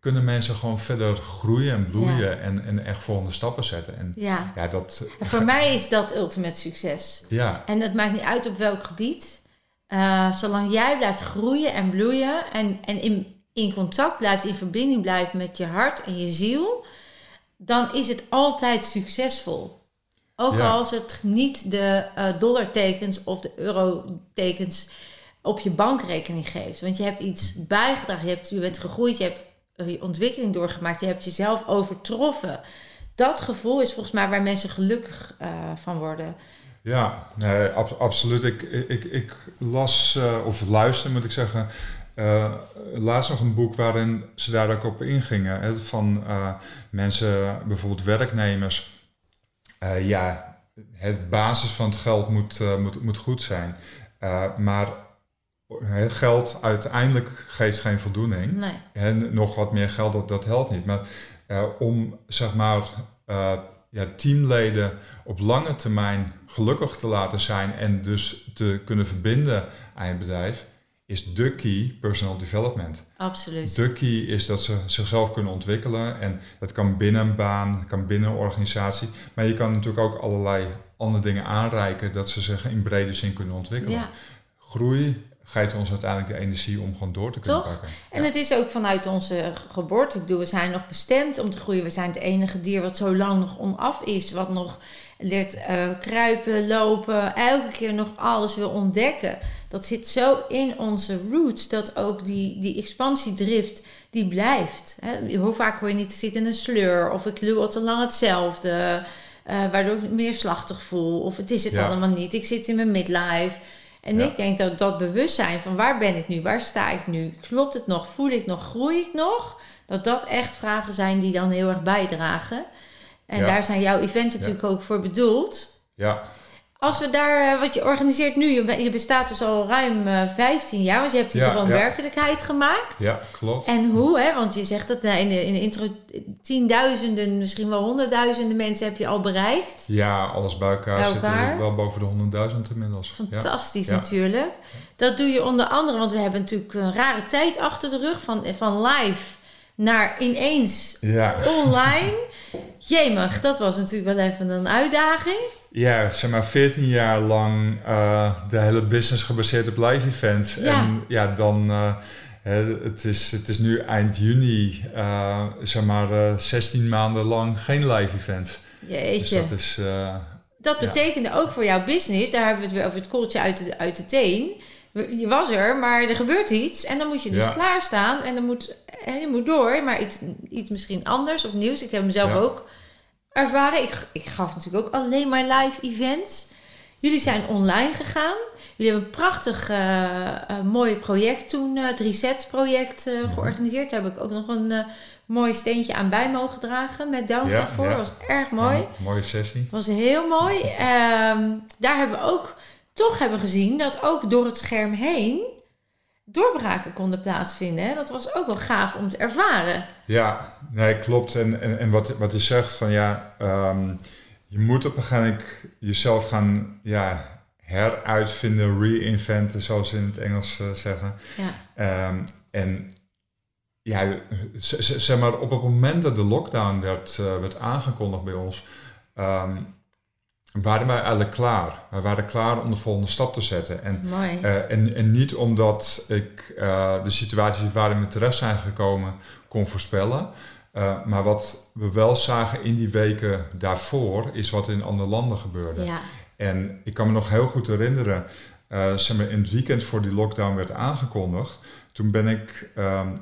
kunnen mensen gewoon verder groeien en bloeien Ja. en, en echt volgende stappen zetten. En Ja. ja, dat, En voor mij is dat ultimate succes. ja, En het maakt niet uit op welk gebied. Eh, zolang jij blijft groeien en bloeien en, en in, in contact blijft, in verbinding blijft met je hart en je ziel, dan is het altijd succesvol. Ook Ja. als het niet de eh, dollartekens of de eurotekens op je bankrekening geeft. Want je hebt iets bijgedragen, je, hebt, je bent gegroeid, je hebt eh, je ontwikkeling doorgemaakt, je hebt jezelf overtroffen. Dat gevoel is volgens mij waar mensen gelukkig van worden. Ja, nee, ab- absoluut. Ik, ik, ik las, eh, of luister moet ik zeggen, eh, laatst nog een boek waarin ze daar ook op ingingen. Hè, van eh, mensen, bijvoorbeeld werknemers. Ja, het basis van het geld moet, moet, moet goed zijn. Maar het geld uiteindelijk geeft geen voldoening. Nee. En nog wat meer geld, dat, dat helpt niet. Maar om zeg maar ja, teamleden op lange termijn gelukkig te laten zijn en dus te kunnen verbinden aan je bedrijf, is de key personal development. Absoluut. De key is dat ze zichzelf kunnen ontwikkelen en dat kan binnen een baan, kan binnen een organisatie, maar je kan natuurlijk ook allerlei andere dingen aanreiken dat ze zich in brede zin kunnen ontwikkelen. Ja. Groei geeft ons uiteindelijk de energie om gewoon door te kunnen Toch? pakken. En Ja. het is ook vanuit onze geboorte. Ik bedoel, we zijn nog bestemd om te groeien. We zijn het enige dier wat zo lang nog onaf is. Wat nog leert eh, kruipen, lopen. Elke keer nog alles wil ontdekken. Dat zit zo in onze roots. Dat ook die, die expansiedrift, die blijft. Hè? Hoe vaak hoor je niet, ik zit in een sleur. Of ik doe al te lang hetzelfde. eh, waardoor ik me meer slachtig voel. Of het is het Ja. allemaal niet. Ik zit in mijn midlife. En Ja. ik denk dat dat bewustzijn van waar ben ik nu, waar sta ik nu, klopt het nog, voel ik nog, groei ik nog, dat dat echt vragen zijn die dan heel erg bijdragen. En Ja. daar zijn jouw events natuurlijk ook voor bedoeld. Ja, Als we daar, eh, wat je organiseert nu, je, be- je bestaat dus al ruim eh, 15 jaar, want je hebt die Ja, droom ja. werkelijkheid gemaakt. ja, klopt. En hoe, hè? Want je zegt dat eh, in de, in de intro tienduizenden, misschien wel honderdduizenden mensen heb je al bereikt. Ja, alles bij elkaar, Bij elkaar. wel boven de 100.000 inmiddels. Fantastisch Ja. natuurlijk. Dat doe je onder andere, want we hebben natuurlijk een rare tijd achter de rug. Van, van live naar ineens Ja. online. Jemig, dat was natuurlijk wel even een uitdaging. ja, zeg maar 14 jaar lang eh, de hele business gebaseerd op live events. Ja. En ja, dan, eh, het, is, het is nu eind juni, eh, zeg maar eh, 16 maanden lang geen live events. Dus Jeetje. dat is, Dat Ja. betekende ook voor jouw business, daar hebben we het weer over het kooltje uit de, uit de teen. Je was er, maar er gebeurt iets en dan moet je dus Ja. klaarstaan en dan moet, en je moet door, maar iets, iets misschien anders of nieuws. Ik heb mezelf Ja. ook ervaren. Ik, ik gaf natuurlijk ook alleen maar live events. Jullie zijn online gegaan. Jullie hebben een prachtig eh, eh, mooi project toen, eh, het Reset-project Mhm. georganiseerd. Daar heb ik ook nog een mooi steentje aan bij mogen dragen met dank Ja, daarvoor. Dat was erg mooi. Mooie sessie. Het was heel mooi. Ehm, daar hebben we ook toch hebben gezien dat ook door het scherm heen doorbraken konden plaatsvinden. Hè? Dat was ook wel gaaf om te ervaren. Ja, nee, klopt. En, en, en wat, wat je zegt van ja, ehm, je moet op een gegeven moment jezelf gaan ja, heruitvinden, reinventen, zoals ze in het Engels eh, zeggen. Ja. Ehm, en ja, zeg maar, op het moment dat de lockdown werd, eh, werd aangekondigd bij ons, ehm, waren wij eigenlijk klaar. We waren klaar om de volgende stap te zetten. En eh, en, en niet omdat ik eh, de situatie waarin we terecht zijn gekomen kon voorspellen. Eh, maar wat we wel zagen in die weken daarvoor, is wat in andere landen gebeurde. ja. En ik kan me nog heel goed herinneren, zeg maar in het weekend voor die lockdown werd aangekondigd. Toen ben ik ehm,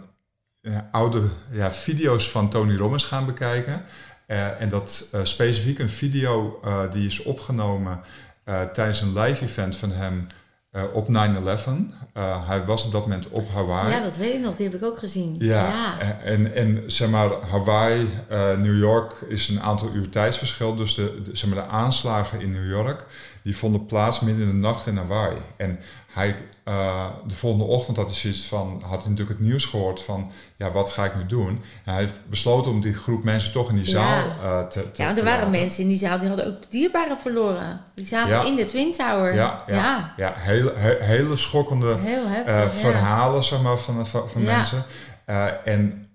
oude ja, video's van Tony Robbins gaan bekijken. Eh, en dat eh, specifiek een video eh, die is opgenomen tijdens een live event van hem op 9-11. Eh, hij was op dat moment op Hawaii. ja, dat weet ik nog. Die heb ik ook gezien. Ja, ja. En, en zeg maar, Hawaii, New York is een aantal uur tijdsverschil. Dus de, de- zeg maar, de aanslagen in New York, die vonden plaats midden in de nacht in Hawaii. En hij, eh, de volgende ochtend had hij zoiets van, had hij natuurlijk het nieuws gehoord van, ja, wat ga ik nu doen? En hij heeft besloten om die groep mensen toch in die Ja. zaal eh, te, te Ja, want er waren laten. mensen in die zaal die hadden ook dierbaren verloren. Die zaten Ja. in de Twin Tower. Ja, ja, ja. hele, he- hele schokkende heel heftig. eh, verhalen zeg maar, van, van, van mensen. En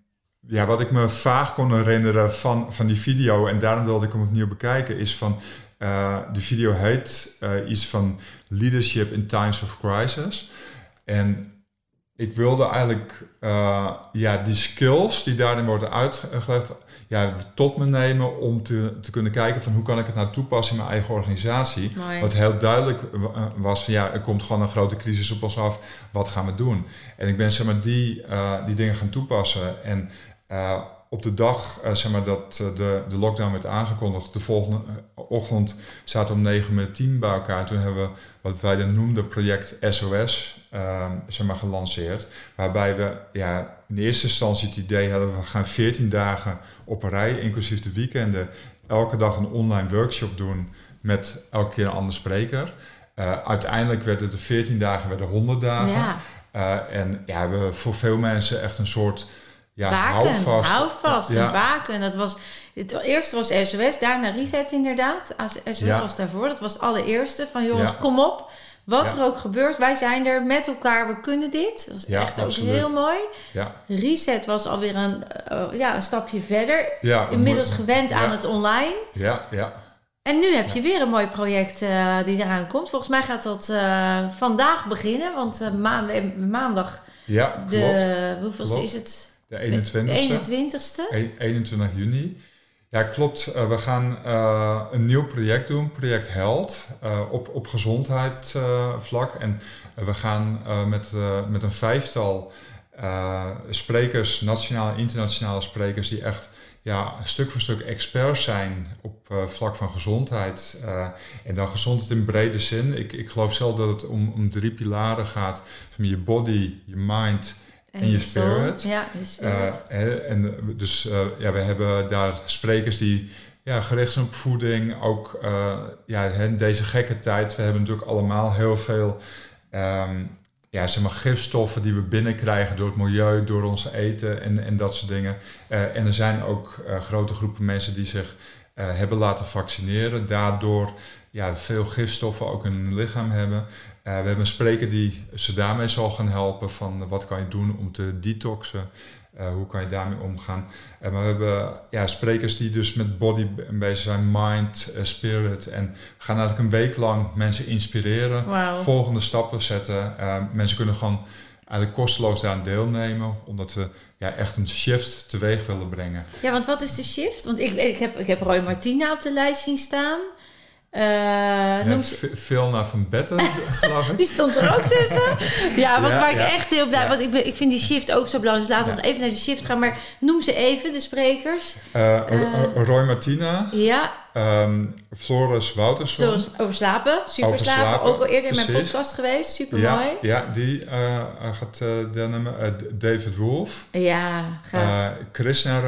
ja, wat ik me vaag kon herinneren van, van die video, en daarom wilde ik hem opnieuw bekijken, is van eh de video heet eh, iets van Leadership in Times of Crisis. En ik wilde eigenlijk eh, ja, die skills die daarin worden uitgelegd, ja, tot me nemen om te, te kunnen kijken van hoe kan ik het nou toepassen in mijn eigen organisatie. Mooi. Wat heel duidelijk was van ja, er komt gewoon een grote crisis op ons af. Wat gaan we doen? En ik ben zeg maar die, die dingen gaan toepassen. En op de dag eh, zeg maar, dat eh, de, de lockdown werd aangekondigd, de volgende eh, ochtend zaten we om 9 uur met het team bij elkaar. Toen hebben we wat wij dan noemden project SOS eh, zeg maar, gelanceerd. Waarbij we ja, in eerste instantie het idee hadden, we gaan 14 dagen op een rij, inclusief de weekenden, elke dag een online workshop doen met elke keer een andere spreker. Uiteindelijk werden de 14 dagen werden 100 dagen. Ja, en ja, we voor veel mensen echt een soort ja, baken, Ja. een baken. Dat was, het eerste was SOS, daarna Reset inderdaad. SOS Ja. was daarvoor, dat was het allereerste. Van jongens, Ja. kom op. Wat er ook gebeurt, wij zijn er met elkaar, we kunnen dit. Dat was Ja, echt absoluut. ook heel mooi. Ja, Reset was alweer een, eh, ja, een stapje verder. Inmiddels gewend aan het online. Ja, ja. En nu heb je weer een mooi project eh, die eraan komt. Volgens mij gaat dat eh, vandaag beginnen. Want maandag Ja, klopt. de... Klopt. is het? De 21ste. De 21ste. E- 21 juni. Ja, klopt. Eh, we gaan eh, een nieuw project doen, project Held, eh, op, op gezondheidsvlak. en we gaan met, met een vijftal sprekers, nationale en internationale sprekers, die echt ja, stuk voor stuk experts zijn op vlak van gezondheid. En dan gezondheid in brede zin. Ik, ik geloof zelf dat het om, om drie pilaren gaat. Je body, je mind En je soul. spirit. Ja, je spirit. eh, hè, en dus eh, ja, we hebben daar sprekers die ja, gericht zijn op voeding. Ook eh, ja, hè, deze gekke tijd. We hebben natuurlijk allemaal heel veel ehm, ja, zeg maar, gifstoffen die we binnenkrijgen door het milieu, door ons eten en, en dat soort dingen. Eh, en er zijn ook eh, grote groepen mensen die zich eh, hebben laten vaccineren. Daardoor ja, veel gifstoffen ook in hun lichaam hebben. Eh, we hebben een spreker die ze daarmee zal gaan helpen van eh, wat kan je doen om te detoxen. Eh, hoe kan je daarmee omgaan? Eh, maar we hebben ja, sprekers die dus met body bezig zijn, mind, spirit. En we gaan eigenlijk een week lang mensen inspireren, volgende stappen zetten. Mensen kunnen gewoon eigenlijk kosteloos daaraan deelnemen, omdat we ja, echt een shift teweeg willen brengen. Ja, want wat is de shift? Want ik, ik, heb, ik heb Roy Martina op de lijst zien staan. Ja, noem ze- Vilna van Betten, geloof ik. Die stond er ook tussen. Ja, wat Ja, waar ik echt heel blij Ja. Want ik, ben, ik vind die shift ook zo belangrijk. Dus laten we nog even naar de shift gaan. Maar noem ze even, de sprekers. Eh, Eh. Roy Martina, Ja, ehm, Floris Woutersson. Floris over slapen, super Over slapen. slapen, Ook al eerder in mijn precies. podcast geweest, super ja, mooi. ja, die eh, gaat uh, dennen. Eh, David Wolf. Ja. Uh, Krishna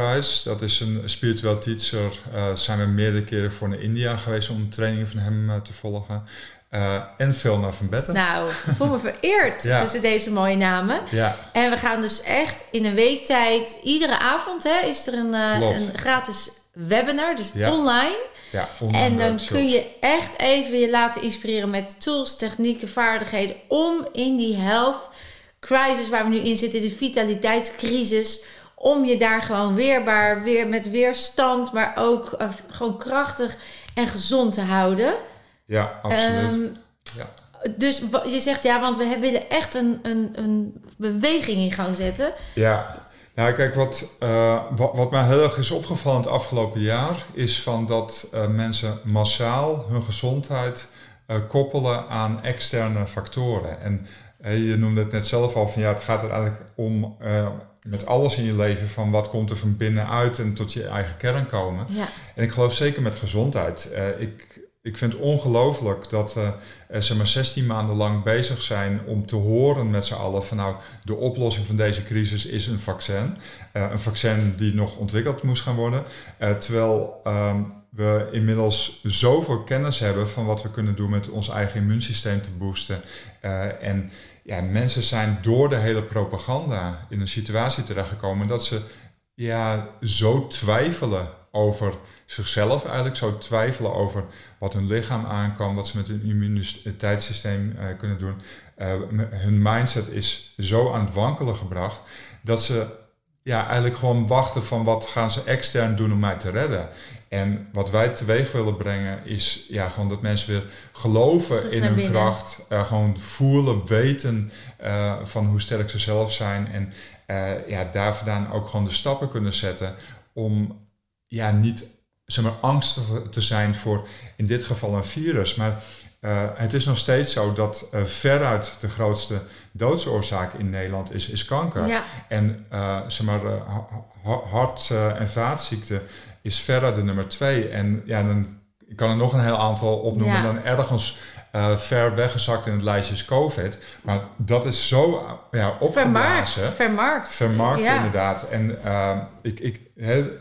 dat is een spiritueel teacher. Zijn we meerdere keren voor naar India geweest om trainingen van hem te volgen. Uh, en Vilna van Betten. Nou, ik voel me vereerd Ja. tussen deze mooie namen. Ja, En we gaan dus echt in een week tijd, iedere avond hè, is er een, eh, een gratis webinar, dus Ja. online. ja En dan workshops. kun je echt even je laten inspireren met tools, technieken, vaardigheden om in die health crisis waar we nu in zitten, de vitaliteitscrisis, om je daar gewoon weerbaar, weer met weerstand, maar ook eh, gewoon krachtig en gezond te houden. Ja, absoluut. Ehm, ja. Dus je zegt ja, want we willen echt een, een, een beweging in gang zetten. Ja, nou kijk, wat, eh, wat, wat mij heel erg is opgevallen het afgelopen jaar, is van dat eh, mensen massaal hun gezondheid eh, koppelen aan externe factoren. En je noemde het net zelf al, van ja, het gaat er eigenlijk om met alles in je leven, van wat komt er van binnenuit en tot je eigen kern komen. Ja, En ik geloof zeker met gezondheid. Ik, ik vind het ongelooflijk dat eh, zeg maar 16 maanden lang bezig zijn om te horen met z'n allen van nou, de oplossing van deze crisis is een vaccin. Eh, een vaccin die nog ontwikkeld moest gaan worden. Eh, terwijl ehm, we inmiddels zoveel kennis hebben van wat we kunnen doen met ons eigen immuunsysteem te boosten. Eh, en ja, mensen zijn door de hele propaganda in een situatie terechtgekomen dat ze ja, zo twijfelen over zichzelf eigenlijk, zo twijfelen over wat hun lichaam aan kan, wat ze met hun immuniteitssysteem eh, kunnen doen. Eh, hun mindset is zo aan het wankelen gebracht dat ze ja, eigenlijk gewoon wachten van wat gaan ze extern doen om mij te redden. En wat wij teweeg willen brengen is ja, gewoon dat mensen weer geloven in hun binnen. kracht. eh, gewoon voelen, weten van hoe sterk ze zelf zijn. En eh, ja, daar vandaan ook gewoon de stappen kunnen zetten om ja, niet zeg maar, angstig te zijn voor in dit geval een virus. Maar eh, het is nog steeds zo dat eh, veruit de grootste doodsoorzaak in Nederland is, is kanker. ja. En eh, zeg maar, ha- ha- hart- en vaatziekte is verder de nummer twee. En ja, dan ik kan er nog een heel aantal opnoemen. Ja. Dan ergens eh, ver weggezakt in het lijstje is COVID. Maar dat is zo ja, vermarkt. opgeblazen. Vermarkt. Vermarkt Ja. inderdaad. En eh, ik, ik,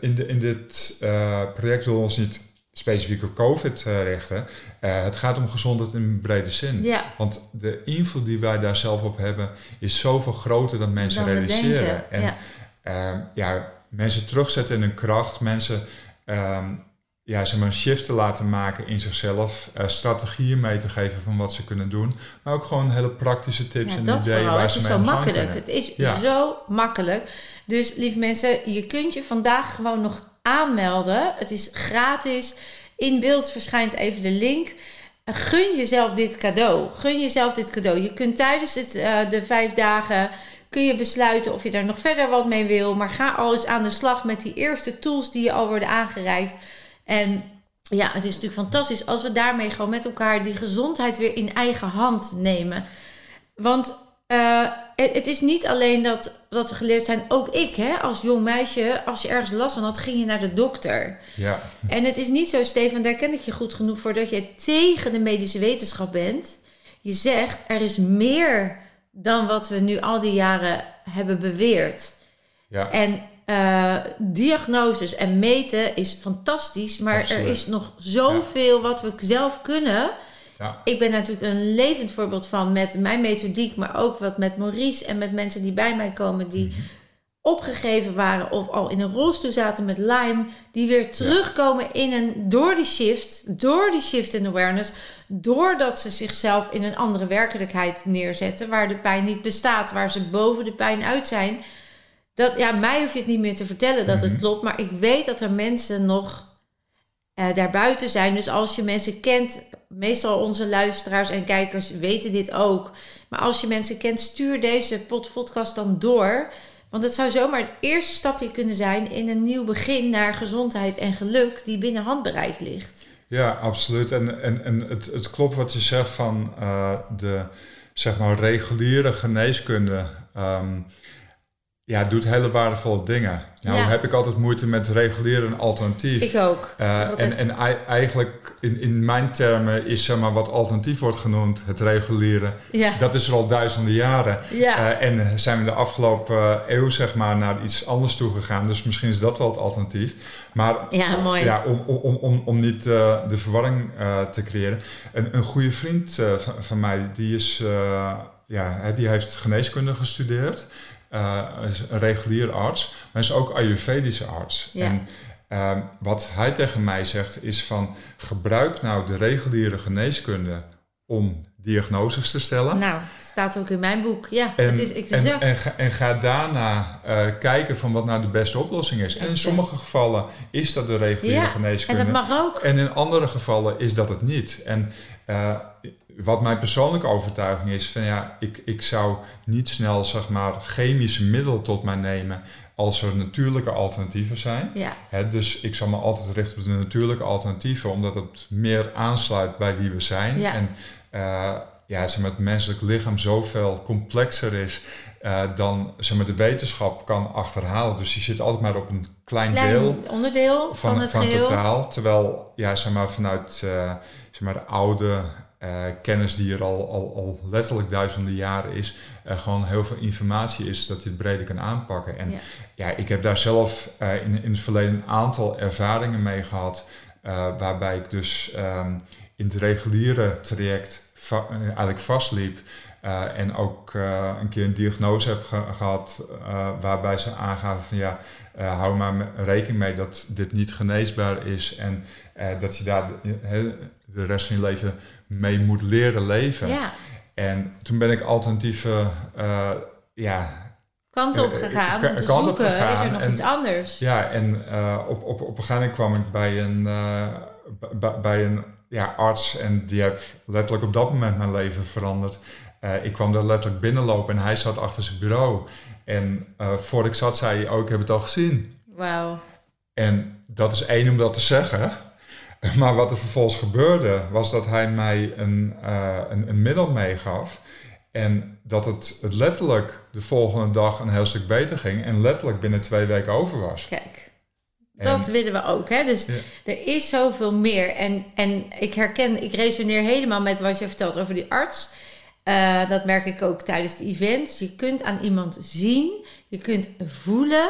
in, de, in dit eh, project we ons niet specifiek op COVID eh, richten. Het gaat om gezondheid in brede zin. Ja, Want de invloed die wij daar zelf op hebben is zoveel groter dan mensen dan realiseren. En ja. ehm, ja, mensen terugzetten in hun kracht, mensen ehm, ja, zeg maar een shift te laten maken in zichzelf, eh, strategieën mee te geven van wat ze kunnen doen, maar ook gewoon hele praktische tips Ja, en dat ideeën vooral. waar Het ze is mee aan kunnen. Het is Ja. zo makkelijk. Dus lieve mensen, je kunt je vandaag gewoon nog aanmelden. Het is gratis. In beeld verschijnt even de link. Gun jezelf dit cadeau. Gun jezelf dit cadeau. Je kunt tijdens het, eh, de vijf dagen kun je besluiten of je daar nog verder wat mee wil. Maar ga al eens aan de slag met die eerste tools die je al worden aangereikt. En ja, het is natuurlijk fantastisch als we daarmee gewoon met elkaar die gezondheid weer in eigen hand nemen. Want eh, het, het is niet alleen dat wat we geleerd zijn, ook ik hè, als jong meisje, als je ergens last van had, ging je naar de dokter. Ja, En het is niet zo, Stefan, daar ken ik je goed genoeg voor dat je tegen de medische wetenschap bent. Je zegt er is meer dan wat we nu al die jaren hebben beweerd. ja, En eh, diagnoses en meten is fantastisch, maar Absoluut. er is nog zoveel wat we zelf kunnen. ja, Ik ben natuurlijk een levend voorbeeld van met mijn methodiek, maar ook wat met Maurice en met mensen die bij mij komen die opgegeven waren of al in een rolstoel zaten met Lyme, die weer terugkomen in een door die shift, door die shift in awareness, doordat ze zichzelf in een andere werkelijkheid neerzetten, waar de pijn niet bestaat, waar ze boven de pijn uit zijn. Dat ja, mij hoef je het niet meer te vertellen dat het Mhm. klopt, maar ik weet dat er mensen nog eh, daarbuiten zijn. Dus als je mensen kent, meestal onze luisteraars en kijkers weten dit ook. Maar als je mensen kent, stuur deze pod- podcast dan door. Want het zou zomaar het eerste stapje kunnen zijn in een nieuw begin naar gezondheid en geluk die binnen handbereik ligt. ja, absoluut. En, en, en het, het klopt wat je zegt van eh, de zeg maar reguliere geneeskunde. ehm, ja, doet hele waardevolle dingen. Nou Ja. heb ik altijd moeite met reguliere en alternatief. Ik ook. Eh, en en ei- eigenlijk in, in mijn termen is zeg maar, wat alternatief wordt genoemd, het reguliere. ja. Dat is er al duizenden jaren. ja. Eh, en zijn we de afgelopen eeuw zeg maar, naar iets anders toe gegaan. Dus misschien is dat wel het alternatief. Maar ja, mooi. ja, om, om, om, om niet eh, de verwarring te creëren. Een, een goede vriend van, van mij, die, is, ja, die heeft geneeskunde gestudeerd. Eh, is een regulier arts, maar is ook Ayurvedische arts. Ja. En ehm, wat hij tegen mij zegt is van... gebruik nou de reguliere geneeskunde om diagnoses te stellen. Nou, staat ook in mijn boek. Ja, En, het is en, exact. en, ga, en ga daarna eh, kijken van wat nou de beste oplossing is. En in sommige gevallen is dat de reguliere Ja, en geneeskunde. dat mag ook. En in andere gevallen is dat het niet. En eh, wat mijn persoonlijke overtuiging is, van ja, ik, ik zou niet snel zeg maar chemische middelen tot mij nemen als er natuurlijke alternatieven zijn. Ja, dus ik zal me altijd richten op de natuurlijke alternatieven, omdat het meer aansluit bij wie we zijn. Ja. En eh, ja, zeg maar, het menselijk lichaam zoveel complexer is eh, dan zeg maar, de wetenschap kan achterhalen. Dus die zit altijd maar op een klein, klein deel onderdeel van, van, het van geheel. totaal. Terwijl ja, zeg maar, vanuit eh, zeg maar, de oude eh, kennis die er al, al, al letterlijk duizenden jaren is, er gewoon heel veel informatie is dat je het breder kan aanpakken. En Ja. ja, ik heb daar zelf eh, in, in het verleden een aantal ervaringen mee gehad, eh, waarbij ik dus ehm, in het reguliere traject va- eigenlijk vastliep. en ook een keer een diagnose heb ge- gehad eh, waarbij ze aangaven van ja, hou maar rekening mee dat dit niet geneesbaar is en eh, dat je daar de, de rest van je leven mee moet leren leven. Ja, En toen ben ik alternatieve eh, ja, kant op Eh, gegaan ka- om te kant op zoeken. Is er gegaan nog en- iets anders? Ja, en op, op, op een gegeven moment kwam ik bij een, bij een ja, arts en die heeft letterlijk op dat moment mijn leven veranderd. Ik kwam daar letterlijk binnenlopen en hij zat achter zijn bureau. En eh voor ik zat zei hij, oh ik heb het al gezien. Wauw. En dat is één om dat te zeggen. Maar wat er vervolgens gebeurde, was dat hij mij een, eh, een, een middel meegaf. En dat het, het letterlijk de volgende dag een heel stuk beter ging. En letterlijk binnen twee weken over was. Kijk, En- dat willen we ook. Hè? Dus Ja. er is zoveel meer. En, en ik herken, ik resoneer helemaal met wat je vertelt over die arts. Eh, dat merk ik ook tijdens de events. Je kunt aan iemand zien, je kunt voelen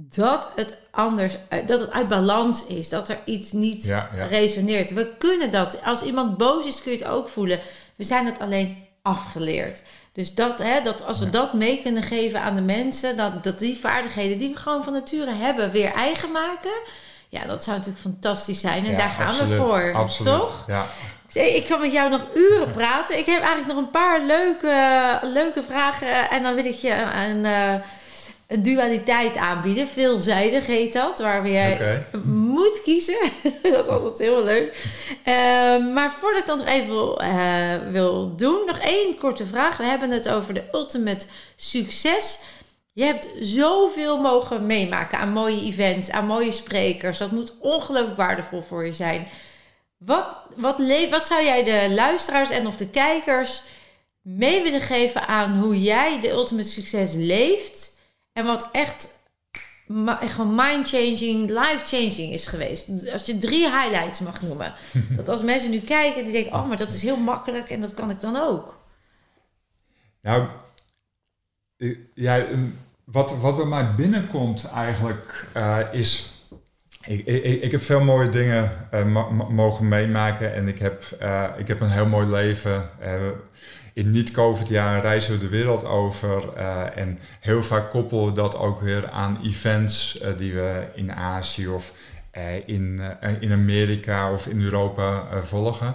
dat het anders, uit- dat het uit balans is, dat er iets niet Ja, ja. resoneert. We kunnen dat. Als iemand boos is, kun je het ook voelen. We zijn het alleen afgeleerd. Dus dat, hè, dat als we Ja. dat mee kunnen geven aan de mensen, dat, dat die vaardigheden die we gewoon van nature hebben, weer eigen maken. Ja, dat zou natuurlijk fantastisch zijn. En daar gaan absoluut, we voor. Absoluut. Toch? Ja. Ik kan met jou nog uren praten. Ik heb eigenlijk nog een paar leuke, leuke vragen. En dan wil ik je een, eh, een dualiteit aanbieden. Veelzijdig heet dat. Waar je moet kiezen. dat is altijd heel leuk. Ehm, maar voordat ik dat nog even wil, eh, wil doen, nog één korte vraag. We hebben het over de ultimate succes. Je hebt zoveel mogen meemaken aan mooie events, aan mooie sprekers. Dat moet ongelooflijk waardevol voor je zijn. Wat, wat, wat zou jij de luisteraars en of de kijkers mee willen geven aan hoe jij de ultimate succes leeft? En wat echt gewoon mind-changing, life-changing is geweest. Als je drie highlights mag noemen. dat als mensen nu kijken, die denken, oh, maar dat is heel makkelijk en dat kan ik dan ook. Nou, i- ja, een- wat, wat bij mij binnenkomt eigenlijk eh, is... Ik, ik, ik heb veel mooie dingen eh, mo- mo- mogen meemaken en ik heb, eh, ik heb een heel mooi leven. In niet-COVID-jaar reizen we de wereld over eh, en heel vaak koppelen we dat ook weer aan events eh, die we in Azië of eh, in, in Amerika of in Europa volgen.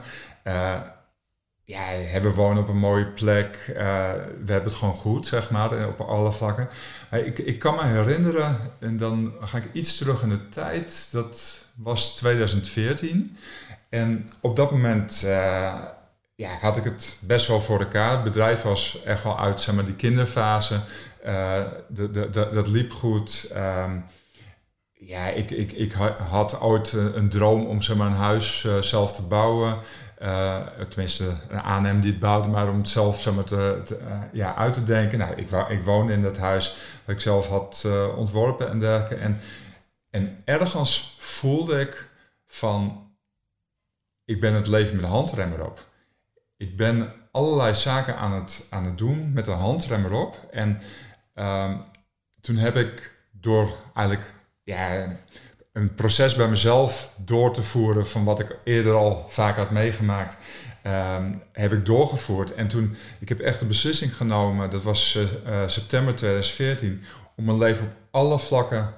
Ja, we wonen op een mooie plek. we hebben het gewoon goed, zeg maar, op alle vlakken. Ik, ik kan me herinneren, en dan ga ik iets terug in de tijd. Dat was 2014. En op dat moment ja, had ik het best wel voor elkaar. Het bedrijf was echt wel uit, zeg maar, die kinderfase. Eh, de, de, dat liep goed. Ehm, ja, ik, ik, ik ha- had ooit eh, een droom om zeg maar, een huis eh, zelf te bouwen. Uh, tenminste, een aannemer die het bouwde, maar om het zelf zeg maar, te, ja, uit te denken. Nou, ik, ik woonde in dat huis dat ik zelf had ontworpen en dergelijke. En, en ergens voelde ik van, ik ben het leven met de handrem erop. Ik ben allerlei zaken aan het, aan het doen met een handrem erop. En um, toen heb ik door eigenlijk ja, een proces bij mezelf door te voeren van wat ik eerder al vaak had meegemaakt, um, heb ik doorgevoerd. En toen, ik heb echt een beslissing genomen, dat was uh, september 2014, om mijn leven op alle vlakken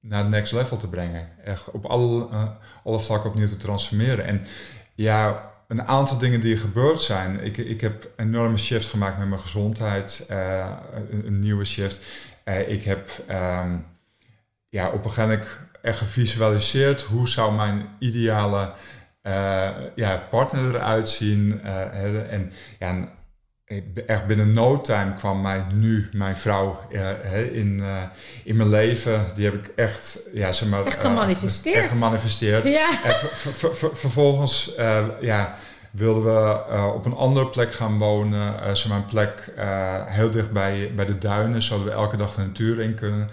naar het next level te brengen. Echt op alle, uh, alle vlakken opnieuw te transformeren. En ja, een aantal dingen die er gebeurd zijn. Ik, ik heb enorme shift gemaakt met mijn gezondheid, uh, een, nieuwe shift. Uh, ik heb um, ja, op een gegeven moment echt gevisualiseerd hoe zou mijn ideale uh, ja, partner eruit zien. en ja, echt binnen no time kwam mij nu mijn vrouw in, in mijn leven. Die heb ik echt, ja, zeg maar, echt gemanifesteerd. echt gemanifesteerd. Ja. En vervolgens ja, wilden we op een andere plek gaan wonen. zeg maar een plek heel dicht bij, bij de duinen, zodat we elke dag de natuur in kunnen.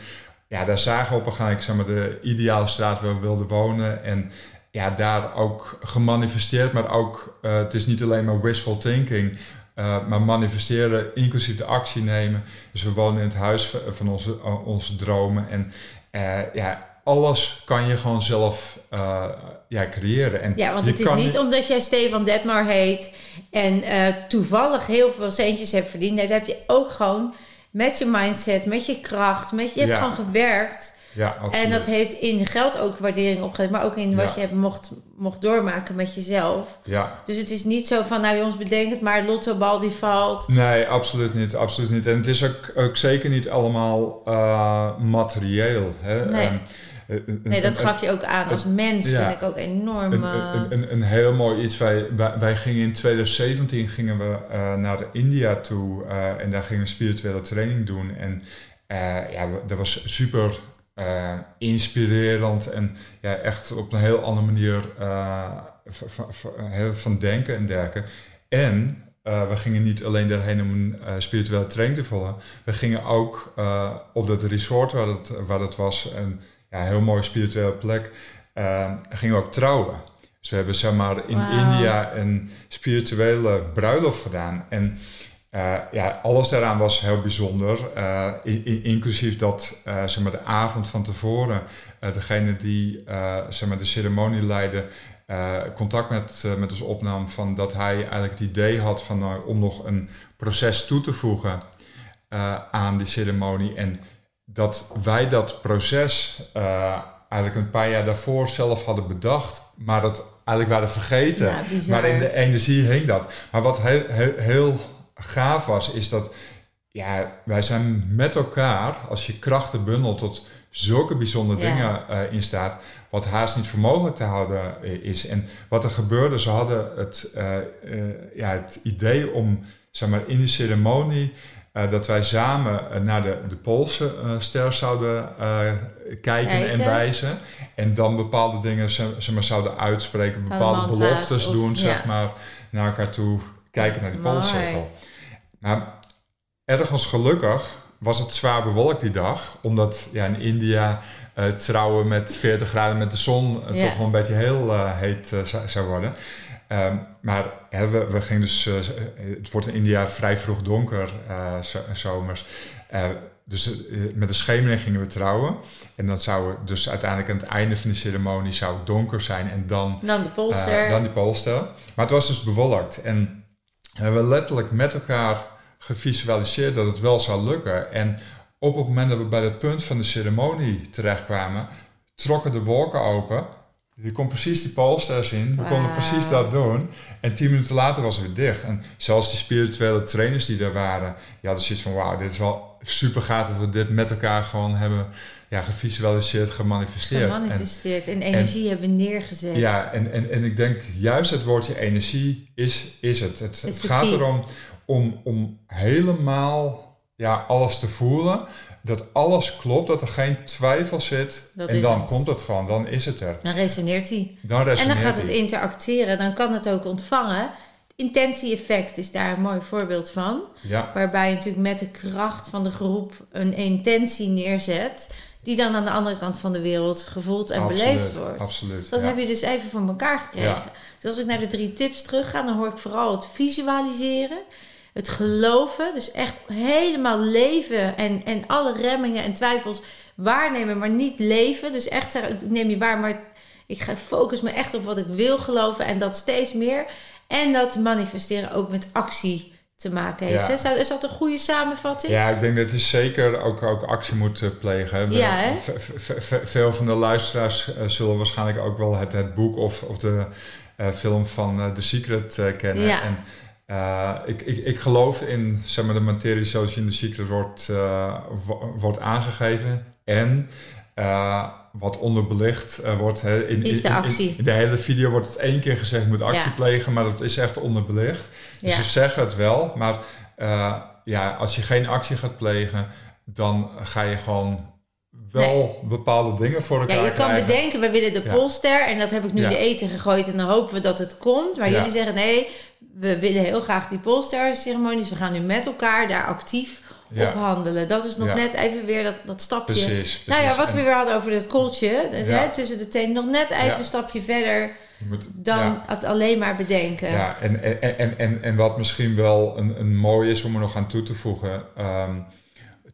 Ja, daar zagen we op een gegeven moment zeg maar, de ideale straat waar we wilden wonen. En ja, daar ook gemanifesteerd, maar ook, het is niet alleen maar wishful thinking. Uh, maar manifesteren, inclusief de actie nemen. Dus we wonen in het huis van onze, uh, onze dromen. En uh, ja, alles kan je gewoon zelf ja, creëren. En ja, want het is niet, niet omdat jij Stefan Detmar heet en toevallig heel veel centjes hebt verdiend. Nee, dat heb je ook gewoon met je mindset, met je kracht. Met, je hebt gewoon gewerkt. Ja, en dat heeft in geld ook waardering opgeleverd, maar ook in wat je hebt mocht, mocht doormaken met jezelf. Ja. Dus het is niet zo van, nou jongens, bedenk het maar, lottobal die valt. Nee, absoluut niet, absoluut niet. En het is ook, ook zeker niet allemaal uh, materieel. Hè? Nee. Um, nee, dat gaf je ook aan. Als mens ja, vind ik ook enorm... Een, een, een, een, heel mooi iets. Wij, wij, gingen in 2017 gingen we uh, naar India toe. Uh, en daar gingen we spirituele training doen. En ja, dat was super uh, inspirerend en ja, echt op een heel andere manier uh, van denken en dergelijke. En uh, we gingen niet alleen daarheen om een spirituele training te volgen. We gingen ook op dat resort waar het, waar het was, een ja, heel mooie spirituele plek, gingen we ook trouwen. Dus we hebben zeg maar in wow. India een spirituele bruiloft gedaan. En uh, ja, alles daaraan was heel bijzonder. Uh, in, inclusief dat uh, zeg maar de avond van tevoren degene die zeg maar de ceremonie leidde contact met, met ons opnam van dat hij eigenlijk het idee had van, om nog een proces toe te voegen aan die ceremonie. En dat wij dat proces eigenlijk een paar jaar daarvoor zelf hadden bedacht, maar dat eigenlijk waren vergeten. Ja, maar in de energie hing dat. Maar wat heel, heel, heel gaaf was, is dat ja, wij zijn met elkaar, als je krachten bundelt tot zulke bijzondere Ja. dingen eh, in staat, wat haast niet voor mogelijk te houden eh, is. En wat er gebeurde, ze hadden het, eh, ja, het idee om, zeg maar, in die ceremonie, dat wij samen naar de, de Poolse ster zouden eh, kijken, en Kijken. wijzen. En dan bepaalde dingen zeg maar, zouden uitspreken, Bepaalde beloftes of- doen, zeg maar, naar elkaar toe, kijken naar die Mooi. Poolcirkel. Maar ergens gelukkig was het zwaar bewolkt die dag, omdat ja, in India eh, trouwen met 40 graden met de zon eh, Ja. toch wel een beetje heel eh, heet zou, worden. Ehm, maar hè, we, we gingen dus, het wordt in India vrij vroeg donker, zo- zomers. Dus met de schemering gingen we trouwen. En dan zou het dus uiteindelijk aan het einde van de ceremonie zou het donker zijn en dan Dan de polster. dan die polster. Maar het was dus bewolkt. En we hebben letterlijk met elkaar gevisualiseerd dat het wel zou lukken. En op het moment dat we bij het punt van de ceremonie terechtkwamen, trokken de wolken open. Je kon precies die polster zien. We konden precies dat doen. En tien minuten later was het weer dicht. En zelfs die spirituele trainers die daar waren, die hadden zoiets van: wauw, dit is wel super gaaf dat we dit met elkaar gewoon hebben ja, gevisualiseerd, gemanifesteerd. Gemanifesteerd en energie hebben neergezet. ja, en, en, en ik denk juist het woordje energie is, is het. Het, Is het de gaat key. erom om, om helemaal ja, alles te voelen. Dat alles klopt, dat er geen twijfel zit. Dat en dan komt het gewoon, dan is het er. Dan resoneert hij. Dan En resoneert dan gaat het interacteren, dan kan het ook ontvangen. Het intentie-effect is daar een mooi voorbeeld van. Ja, Waarbij je natuurlijk met de kracht van de groep een intentie neerzet. Die dan aan de andere kant van de wereld gevoeld en beleefd wordt. absoluut. Dat ja. heb je dus even voor elkaar gekregen. Ja. Dus als ik naar de drie tips terug ga, dan hoor ik vooral het visualiseren. Het geloven, dus echt helemaal leven en, en alle remmingen en twijfels waarnemen, maar niet leven. Dus echt zeggen, ik neem je waar, maar het- ik ga focus me echt op wat ik wil geloven en dat steeds meer. En dat manifesteren ook met actie te maken heeft. Ja. Hè? Zou- Is dat een goede samenvatting? Ja, ik denk dat je zeker ook, ook actie moet eh, plegen. We- Ja, hè? ve- ve- ve- veel van de luisteraars eh, zullen waarschijnlijk ook wel het, het boek of, of de eh, film van The Secret kennen. Ja. En, eh, ik, ik, ik geloof in zeg maar, de materie zoals je in The Secret wordt, eh, wo- wordt aangegeven. En eh, wat onderbelicht wordt. Hè, in, Is de in- in- actie. In, de hele video wordt het één keer gezegd, je moet actie Ja. plegen, maar dat is echt onderbelicht. Dus Ja. ze zeggen het wel, maar ja, als je geen actie gaat plegen, dan ga je gewoon wel bepaalde dingen voor elkaar Ja, je kan bedenken, we willen de Ja. polster en dat heb ik nu Ja. de eten gegooid en dan hopen we dat het komt. Maar Ja. jullie zeggen nee, we willen heel graag die polsterceremonies. We gaan nu met elkaar daar actief op handelen. Dat is nog net even weer dat, dat stapje. Precies, precies. Nou ja, wat we weer hadden over dat kooltje hè, tussen de tenen. Nog net even een stapje verder moet- dan het alleen maar bedenken. Ja, en, en, en, en, en wat misschien wel een, een mooi is om er nog aan toe te voegen. ehm,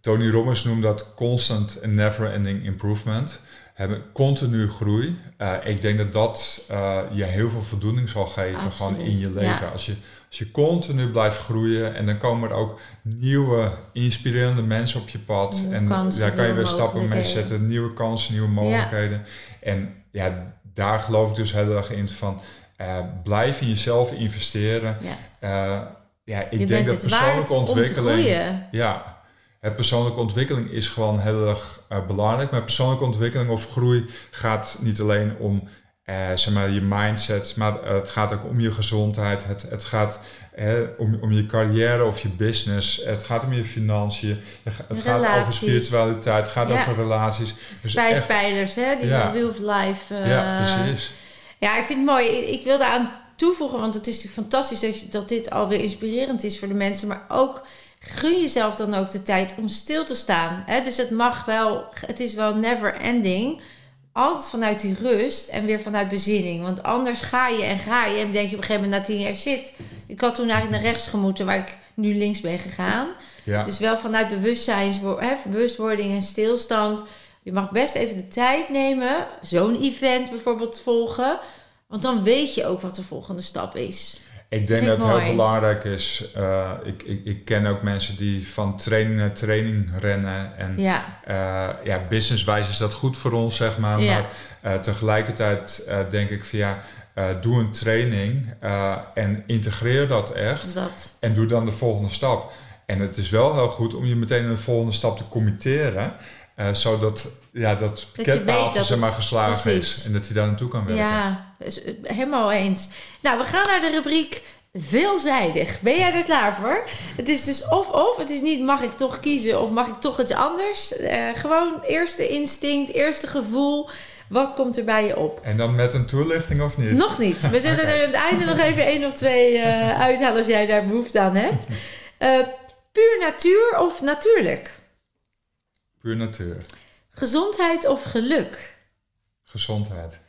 Tony Robbins noemt dat constant and never ending improvement. Hebben continu groei. Eh, ik denk dat dat eh, je heel veel voldoening zal geven gewoon in je leven. ja. Als, je, als je continu blijft groeien en dan komen er ook nieuwe inspirerende mensen op je pad. Nieuwe en kansen, daar kan je weer stappen mee zetten. Nieuwe kansen, nieuwe mogelijkheden. En ja, daar geloof ik dus heel erg in van eh, blijf in jezelf investeren. Ja. Ja, ik je denk dat persoonlijke ontwikkeling. groeien. Ja, persoonlijke ontwikkeling is gewoon heel erg eh, belangrijk. Maar persoonlijke ontwikkeling of groei gaat niet alleen om eh, zeg maar, je mindset, maar eh, het gaat ook om je gezondheid. Het, het gaat om, om je carrière of je business. Het gaat om je financiën. Het ga- Het gaat over spiritualiteit. Het gaat Ja. over relaties. Dus Vijf echt, pijlers, hè? Die Ja. Wheel of Life. ja, precies. Ja, ik vind het mooi. Ik, ik wil daaraan toevoegen, want het is natuurlijk fantastisch dat, dat dit alweer inspirerend is voor de mensen. Maar ook gun jezelf dan ook de tijd om stil te staan. Hè? Dus het mag wel, het is wel never ending. Altijd vanuit die rust en weer vanuit bezinning. Want anders ga je en ga je en denk je op een gegeven moment na tien jaar shit. Ik had toen eigenlijk naar rechts gemoeten waar ik nu links ben gegaan. Ja. Dus wel vanuit bewustzijnswo- hè, bewustwording en stilstand. Je mag best even de tijd nemen, zo'n event bijvoorbeeld volgen. Want dan weet je ook wat de volgende stap is. Ik denk dat het heel belangrijk is. eh, ik, ik, ik ken ook mensen die van training naar training rennen. En Ja, eh, ja, businesswijs is dat goed voor ons, zeg maar. Ja. Maar eh, tegelijkertijd denk ik van ja, doe een training en integreer dat echt. dat. En doe dan de volgende stap. En het is wel heel goed om je meteen in de volgende stap te committeren. zodat ja, dat pakketpaaltje dat zeg maar het- geslagen precies. is. En dat hij daar naartoe kan werken. Ja, dus, helemaal eens. Nou, we gaan naar de rubriek veelzijdig. Ben jij er klaar voor? Het is dus of-of. Het is niet mag ik toch kiezen of mag ik toch iets anders. Eh, gewoon eerste instinct, eerste gevoel. Wat komt er bij je op? En dan met een toelichting of niet? Nog niet. We zullen er aan het einde nog even één of twee eh, uithalen als jij daar behoefte aan hebt. Puur natuur of natuurlijk? Puur natuur. Gezondheid of geluk? Gezondheid.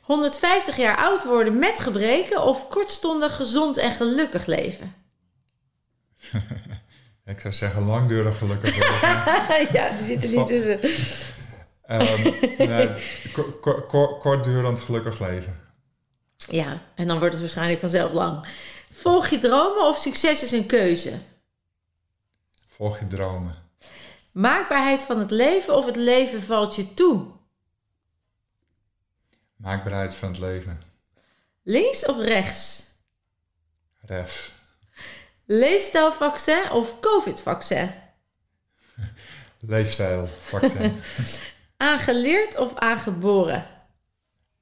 150 jaar oud worden met gebreken of kortstondig gezond en gelukkig leven? Ik zou zeggen langdurig gelukkig worden. ja, die zit er niet tussen. Nee, ko- ko- ko- kortdurend gelukkig leven. Ja, en dan wordt het waarschijnlijk vanzelf lang. Volg je dromen of succes is een keuze? Volg je dromen. Maakbaarheid van het leven of het leven valt je toe? Maakbaarheid van het leven. Links of rechts? Rechts. Leefstijlvaccin of COVID-vaccin? Leefstijl. Vaccin. Aangeleerd of aangeboren?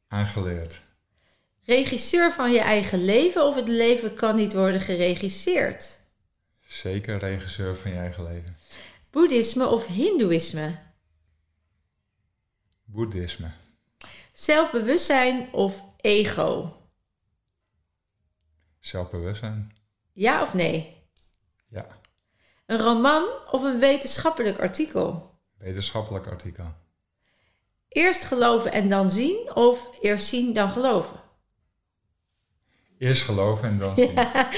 Aangeleerd. Regisseur van je eigen leven of het leven kan niet worden geregisseerd? Zeker regisseur van je eigen leven. Boeddhisme of Hindoeïsme? Boeddhisme. Zelfbewustzijn of ego? Zelfbewustzijn. Ja of nee? Ja. Een roman of een wetenschappelijk artikel? Wetenschappelijk artikel. Eerst geloven en dan zien of eerst zien dan geloven? Eerst geloven en dan zien. Ja.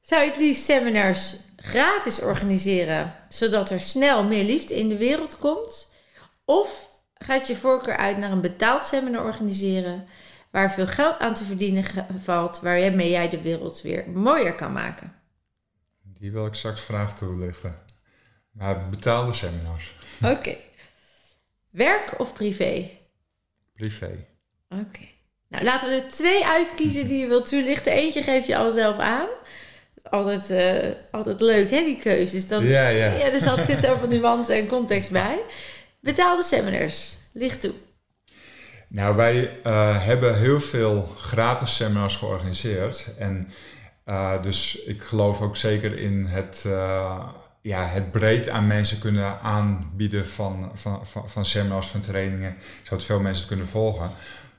Zou je het liefst seminars gratis organiseren, zodat er snel meer liefde in de wereld komt? Of gaat je voorkeur uit naar een betaald seminar organiseren, waar veel geld aan te verdienen valt, waarmee jij de wereld weer mooier kan maken? Die wil ik straks graag toelichten. Maar betaalde seminars. Oké. Werk of privé? Privé. Oké. Nou, laten we er twee uitkiezen die je wilt toelichten. Eentje geef je al zelf aan. Altijd, eh, altijd leuk, hè, die keuzes. Dan, Ja, ja. ja, er zat, zit zoveel nuance en context bij. Betaalde seminars. Licht toe. Nou, wij eh, hebben heel veel gratis seminars georganiseerd. En eh, dus ik geloof ook zeker in het, ja, het breed aan mensen kunnen aanbieden van, van, van, van seminars, van trainingen, zodat veel mensen het kunnen volgen.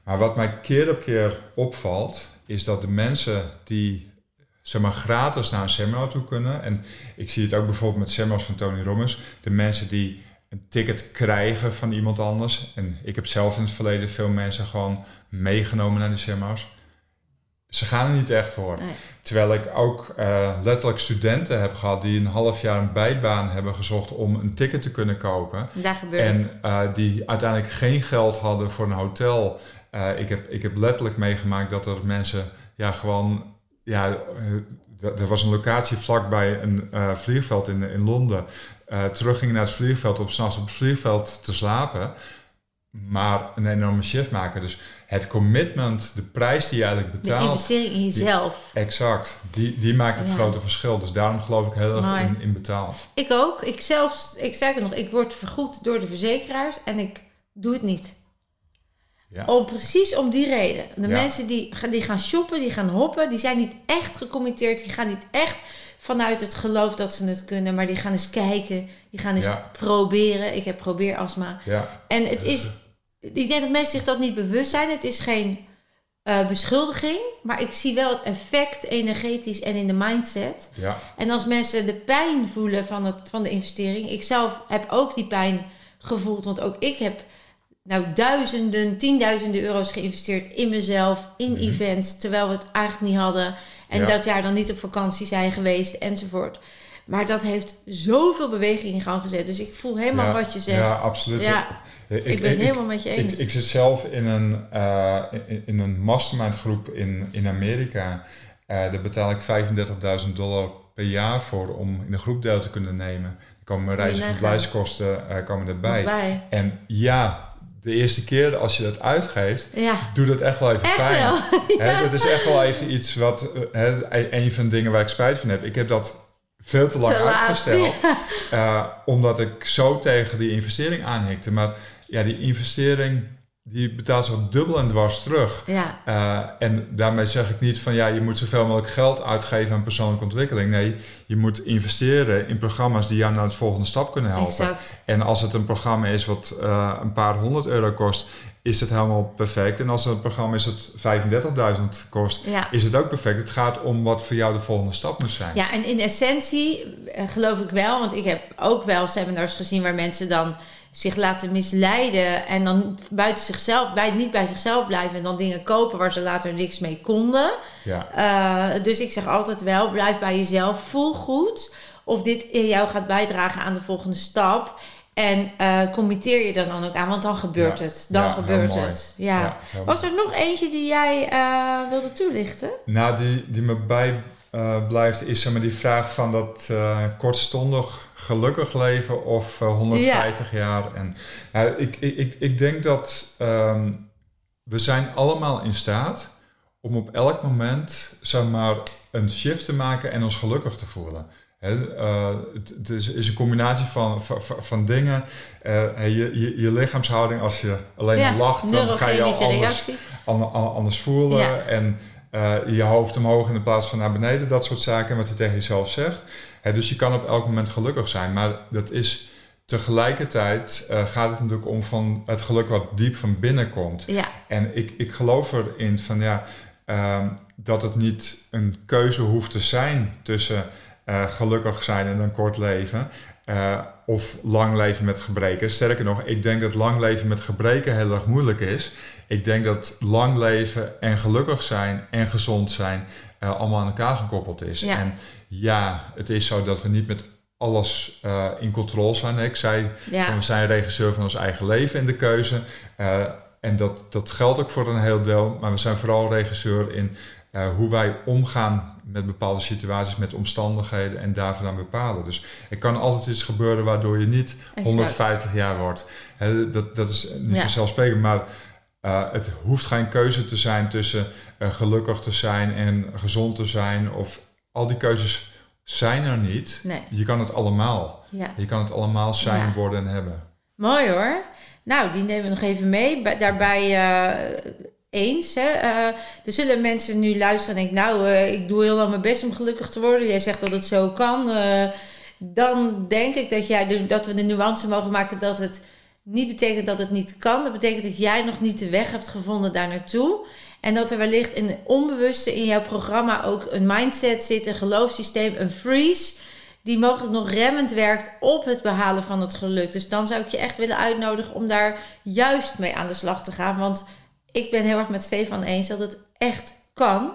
Maar wat mij keer op keer opvalt, is dat de mensen die zeg maar, gratis naar een seminar toe kunnen, en ik zie het ook bijvoorbeeld met seminars van Tony Robbins, de mensen die een ticket krijgen van iemand anders. En ik heb zelf in het verleden veel mensen gewoon meegenomen naar die seminars. Ze gaan er niet echt voor. Nee. Terwijl ik ook eh, letterlijk studenten heb gehad die een half jaar een bijbaan hebben gezocht om een ticket te kunnen kopen. Daar gebeurt het. En eh, die uiteindelijk geen geld hadden voor een hotel. Eh, ik, heb, ik heb letterlijk meegemaakt dat er mensen ja, gewoon. Ja, eh, er was een locatie vlakbij een eh, vliegveld in, in Londen. eh teruggingen naar het vliegveld om s'nachts op het vliegveld te slapen. Maar een enorme shift maken. Dus het commitment, de prijs die je eigenlijk De betaalt. investering in jezelf. Exact, die, die maakt het Ja. grote verschil. Dus daarom geloof ik heel erg in, in betaald. Ik ook. Ik zelfs, ik zeg het nog, ik word vergoed door de verzekeraars en ik doe het niet. Ja. Om, precies om die reden. De Ja. mensen die, gaan- die gaan shoppen, die gaan hoppen, die zijn niet echt gecommitteerd. Die gaan niet echt vanuit het geloof dat ze het kunnen, maar die gaan eens kijken. Die gaan eens Ja. proberen. Ik heb probeerastma. Ja, En het is, ik denk dat mensen zich dat niet bewust zijn. Het is geen eh, beschuldiging, maar ik zie wel het effect energetisch en in de mindset. ja, En als mensen de pijn voelen van, het, van de investering. Ik zelf heb ook die pijn gevoeld. Want ook ik heb nou duizenden, tienduizenden euro's geïnvesteerd in mezelf, in Mhm. events. Terwijl we het eigenlijk niet hadden. En Ja. dat jaar dan niet op vakantie zijn geweest enzovoort. Maar dat heeft zoveel beweging in gang gezet. Dus ik voel helemaal Ja. wat je zegt. Ja, absoluut. Ja, ik, ben het helemaal met je eens. ik zit zelf in een, eh, in, in een mastermind groep in, in Amerika. Eh, daar betaal ik 35.000 dollar per jaar voor om in de groep deel te kunnen nemen. Er komen mijn reis- en verblijfskosten komen erbij. Bij. En ja, de eerste keer als je dat uitgeeft, Ja, doet dat echt wel even echt pijn. wel. Dat is echt wel even iets wat, hè, een van de dingen waar ik spijt van heb. Ik heb dat veel te lang Te laat, uitgesteld, eh, omdat ik zo tegen die investering aanhikte. Maar ja, die investering die betaalt zich dubbel en dwars terug. Ja, Eh, en daarmee zeg ik niet van ja, je moet zoveel mogelijk geld uitgeven aan persoonlijke ontwikkeling. Nee, je moet investeren in programma's die jou naar de volgende stap kunnen helpen. exact. En als het een programma is wat eh, een paar honderd euro kost, is het helemaal perfect. En als het een programma is dat 35.000 kost, Ja. is het ook perfect. Het gaat om wat voor jou de volgende stap moet zijn. Ja, en in essentie eh, geloof ik wel, want ik heb ook wel seminars gezien waar mensen dan zich laten misleiden en dan buiten zichzelf, bij, niet bij zichzelf blijven en dan dingen kopen waar ze later niks mee konden. Ja, Eh, dus ik zeg altijd wel, blijf bij jezelf, voel goed of dit in jou gaat bijdragen aan de volgende stap. En eh committeer je er dan ook aan, want dan gebeurt Ja. het. Dan Ja, gebeurt het. Ja. Was er nog eentje die jij eh, wilde toelichten? Nou, die, die me bij blijft, is zeg maar die vraag van dat kortstondig gelukkig leven of eh, 150 jaar. En nou, ik, ik, ik, ik denk dat ehm, we zijn allemaal in staat om op elk moment zeg maar, een shift te maken en ons gelukkig te voelen. Hè, eh, het, het is, is een combinatie van, van, van- dingen. Eh, je, je, je lichaamshouding, als je alleen maar lacht, dan ga je al anders, reactie. an- an- anders voelen. Ja. En eh, je hoofd omhoog in plaats van naar beneden, dat soort zaken, wat je tegen jezelf zegt. Dus je kan op elk moment gelukkig zijn, maar dat is tegelijkertijd uh, gaat het natuurlijk om van het geluk wat diep van binnen komt. Ja. En ik, ik geloof erin van ja, ehm, dat het niet een keuze hoeft te zijn tussen uh, gelukkig zijn en een kort leven. Uh, of lang leven met gebreken. Sterker nog, ik denk dat lang leven met gebreken heel erg moeilijk is. Ik denk dat lang leven en gelukkig zijn en gezond zijn allemaal aan elkaar gekoppeld is. Ja. En ja, het is zo dat we niet met alles uh, in controle zijn. Ik zei, Ja. van, we zijn regisseur van ons eigen leven in de keuze. Uh, en dat, dat geldt ook voor een heel deel. Maar we zijn vooral regisseur in uh, hoe wij omgaan met bepaalde situaties, met omstandigheden en daarvan aan bepalen. Dus er kan altijd iets gebeuren waardoor je niet Exact. 150 jaar wordt. He, dat, dat is niet Ja. vanzelfsprekend, maar uh, het hoeft geen keuze te zijn tussen uh, gelukkig te zijn en gezond te zijn. Of al die keuzes zijn er niet. Nee. Je kan het allemaal. Ja. Je kan het allemaal zijn, Ja. worden en hebben. Mooi hoor. Nou, die nemen we nog even mee. Bij- Daarbij eh, eens. Hè? Eh, er zullen mensen nu luisteren en denken... nou, eh, ik doe heel lang mijn best om gelukkig te worden. Jij zegt dat het zo kan. Dan denk ik dat, jij de, dat we de nuance mogen maken... dat het niet betekent dat het niet kan. Dat betekent dat jij nog niet de weg hebt gevonden daar naartoe. En dat er wellicht in onbewuste in jouw programma... ook een mindset zit, een geloofssysteem, een freeze die mogelijk nog remmend werkt op het behalen van het geluk. Dus dan zou ik je echt willen uitnodigen om daar juist mee aan de slag te gaan. Want ik ben heel erg met Stefan eens dat het echt kan.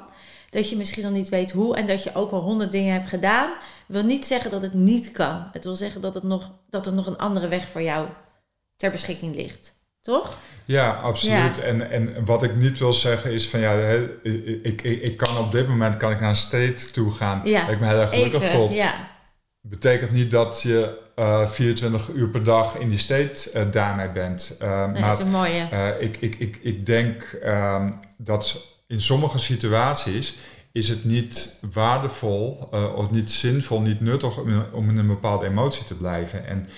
Dat je misschien nog niet weet hoe en dat je ook al honderd dingen hebt gedaan. Wil niet zeggen dat het niet kan. Het wil zeggen dat, het nog, dat er nog een andere weg voor jou ter beschikking ligt. Toch? Ja, absoluut. En, en wat ik niet wil zeggen is van ja, ik, ik, ik kan op dit moment kan ik naar een state toe gaan. Ja, dat ik me heel erg gelukkig Even, voel. ja. Betekent niet dat je eh 24 uur per dag in die state eh, daarmee bent. Uh, Nee, maar dat is een mooie. ik, ik, ik, ik denk um, dat in sommige situaties is het niet waardevol of niet zinvol, niet nuttig om, om in een bepaalde emotie te blijven. En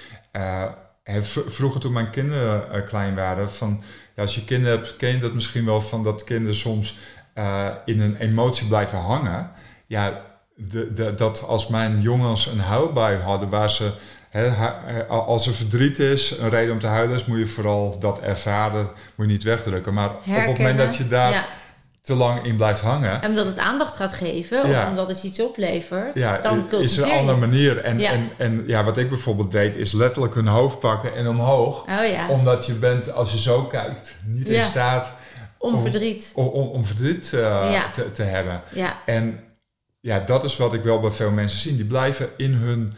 vroeger toen mijn kinderen uh, klein waren, van ja, als je kinderen hebt, ken je dat misschien wel van dat kinderen soms uh, in een emotie blijven hangen. Ja, de, de, dat als mijn jongens een huilbui hadden waar ze He, als er verdriet is, een reden om te huilen is, moet je vooral dat ervaren, moet je niet wegdrukken. Maar Herkennen, op het moment dat je daar ja. Te lang in blijft hangen. En omdat het aandacht gaat geven, of Ja. omdat het iets oplevert, Ja, dan is een andere manier. En, Ja. en, en ja, wat ik bijvoorbeeld deed, is letterlijk hun hoofd pakken en omhoog. Oh ja, Omdat je bent, als je zo kijkt, niet in staat om verdriet. om, om, om verdriet uh, Ja. te, te hebben. Ja, En ja, dat is wat ik wel bij veel mensen zie. Die blijven in hun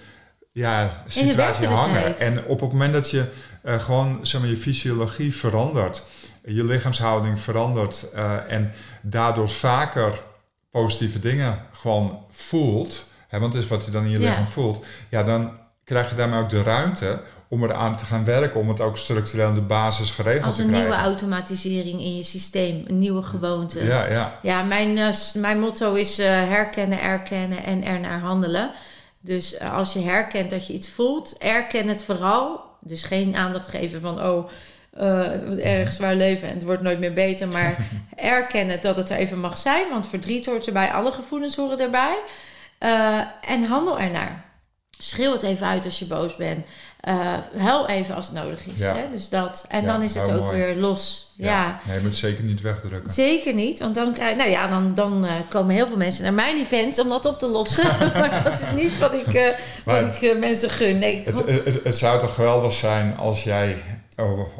ja, situatie hangen. En op het moment dat je uh, gewoon zeg maar, je fysiologie verandert, je lichaamshouding verandert uh, en daardoor vaker positieve dingen gewoon voelt, hè, want dat is wat je dan in je lichaam voelt, ja, dan krijg je daarmee ook de ruimte om eraan te gaan werken, om het ook structureel in de basis geregeld als te een krijgen. nieuwe automatisering in je systeem, een nieuwe gewoonte. Ja, ja. Ja, mijn, eh, mijn motto is eh, herkennen, erkennen en er naar handelen. Dus eh, als je herkent dat je iets voelt, erken het vooral. Dus geen aandacht geven van, oh, eh, het wordt erg zwaar leven en het wordt nooit meer beter. Maar erkennen dat het er even mag zijn, want verdriet hoort erbij, alle gevoelens horen erbij. Eh, en handel ernaar. Schreeuw het even uit als je boos bent. Eh huil even als het nodig is. Ja. Hè? Dus dat. En Ja, dan is het ook mooi. weer los. ja. Nee, je moet het zeker niet wegdrukken. Zeker niet, want dan, krijg, nou ja, dan, dan eh, komen heel veel mensen naar mijn events om dat op te lossen. maar dat is niet wat ik, eh, wat ik eh, mensen gun. Nee, ik- Het, het, het zou toch geweldig zijn als jij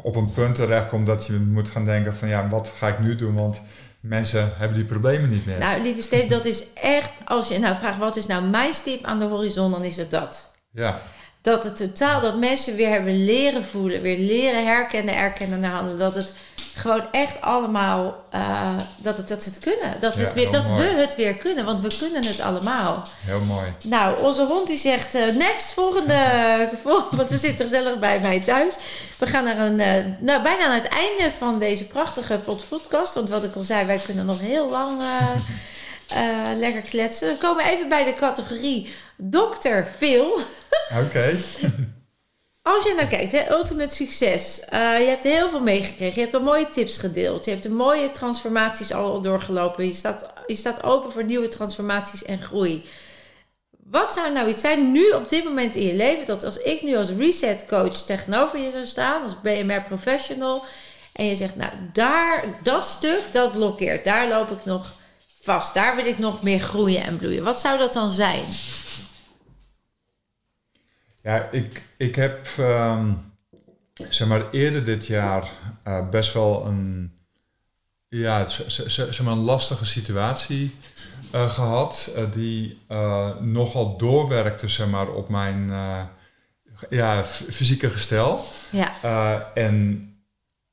op een punt terechtkomt dat je moet gaan denken van ja, wat ga ik nu doen? Want mensen hebben die problemen niet meer. nou, lieve Steve, dat is echt, als je nou vraagt wat is nou mijn stip aan de horizon, dan is het dat. Ja, Dat het totaal, dat mensen weer hebben leren voelen, weer leren herkennen, erkennen naar handen. Dat het gewoon echt allemaal, eh, dat, het, dat ze het kunnen. Dat, we, Ja, het weer, dat we het weer kunnen, want we kunnen het allemaal. heel mooi. Nou, onze hond die zegt eh, next, volgende, vol- want we zitten gezellig bij mij thuis. We gaan naar een, eh, nou bijna naar het einde van deze prachtige pod- podcast. Want wat ik al zei, wij kunnen nog heel lang lekker kletsen. We komen even bij de categorie Dr. Phil. Oké. Als je nou kijkt, hè, ultimate succes. Uh, je hebt heel veel meegekregen. Je hebt al mooie tips gedeeld. Je hebt de mooie transformaties al doorgelopen. Je staat, je staat open voor nieuwe transformaties en groei. Wat zou nou iets zijn nu op dit moment in je leven dat als ik nu als reset coach tegenover je zou staan, als BMR professional, en je zegt, nou daar, dat stuk, dat blokkeert, daar loop ik nog vast, daar wil ik nog meer groeien en bloeien. Wat zou dat dan zijn? Ja, ik, ik heb ehm, zeg maar eerder dit jaar uh, best wel een, ja, zeg maar een lastige situatie uh, gehad. Uh, die nogal doorwerkte zeg maar, op mijn ja, fysieke gestel. Ja. en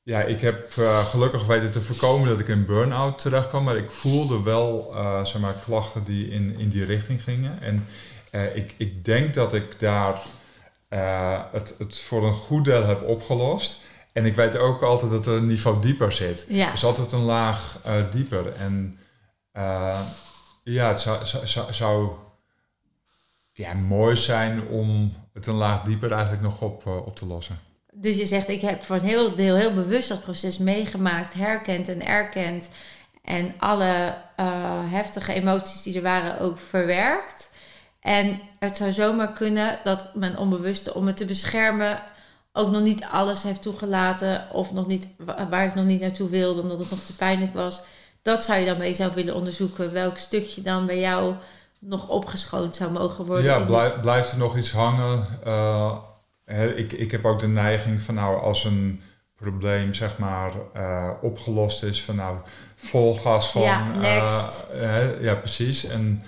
ja, ik heb gelukkig weten te voorkomen dat ik in burn-out terecht kwam. Maar ik voelde wel zeg maar, klachten die in, in die richting gingen. En ik, ik denk dat ik daar uh, het, het voor een goed deel heb opgelost. En ik weet ook altijd dat er een niveau dieper zit. Ja. Dus altijd een laag uh, dieper. En uh, ja, het zou, zou, zou ja, mooi zijn om het een laag dieper eigenlijk nog op, op te lossen. Dus je zegt, ik heb voor een heel deel heel bewust dat proces meegemaakt, herkend en erkend. En alle heftige emoties die er waren ook verwerkt. En het zou zomaar kunnen dat mijn onbewuste, om me te beschermen, ook nog niet alles heeft toegelaten. Of nog niet, waar ik nog niet naartoe wilde, omdat het nog te pijnlijk was. Dat zou je dan bij jezelf willen onderzoeken. Welk stukje dan bij jou nog opgeschoond zou mogen worden. Ja, blijf, blijft er nog iets hangen? Uh, ik, ik heb ook de neiging van nou, als een probleem zeg maar uh, opgelost is, van nou, vol gas gewoon. Ja, next. Uh, ja, precies. En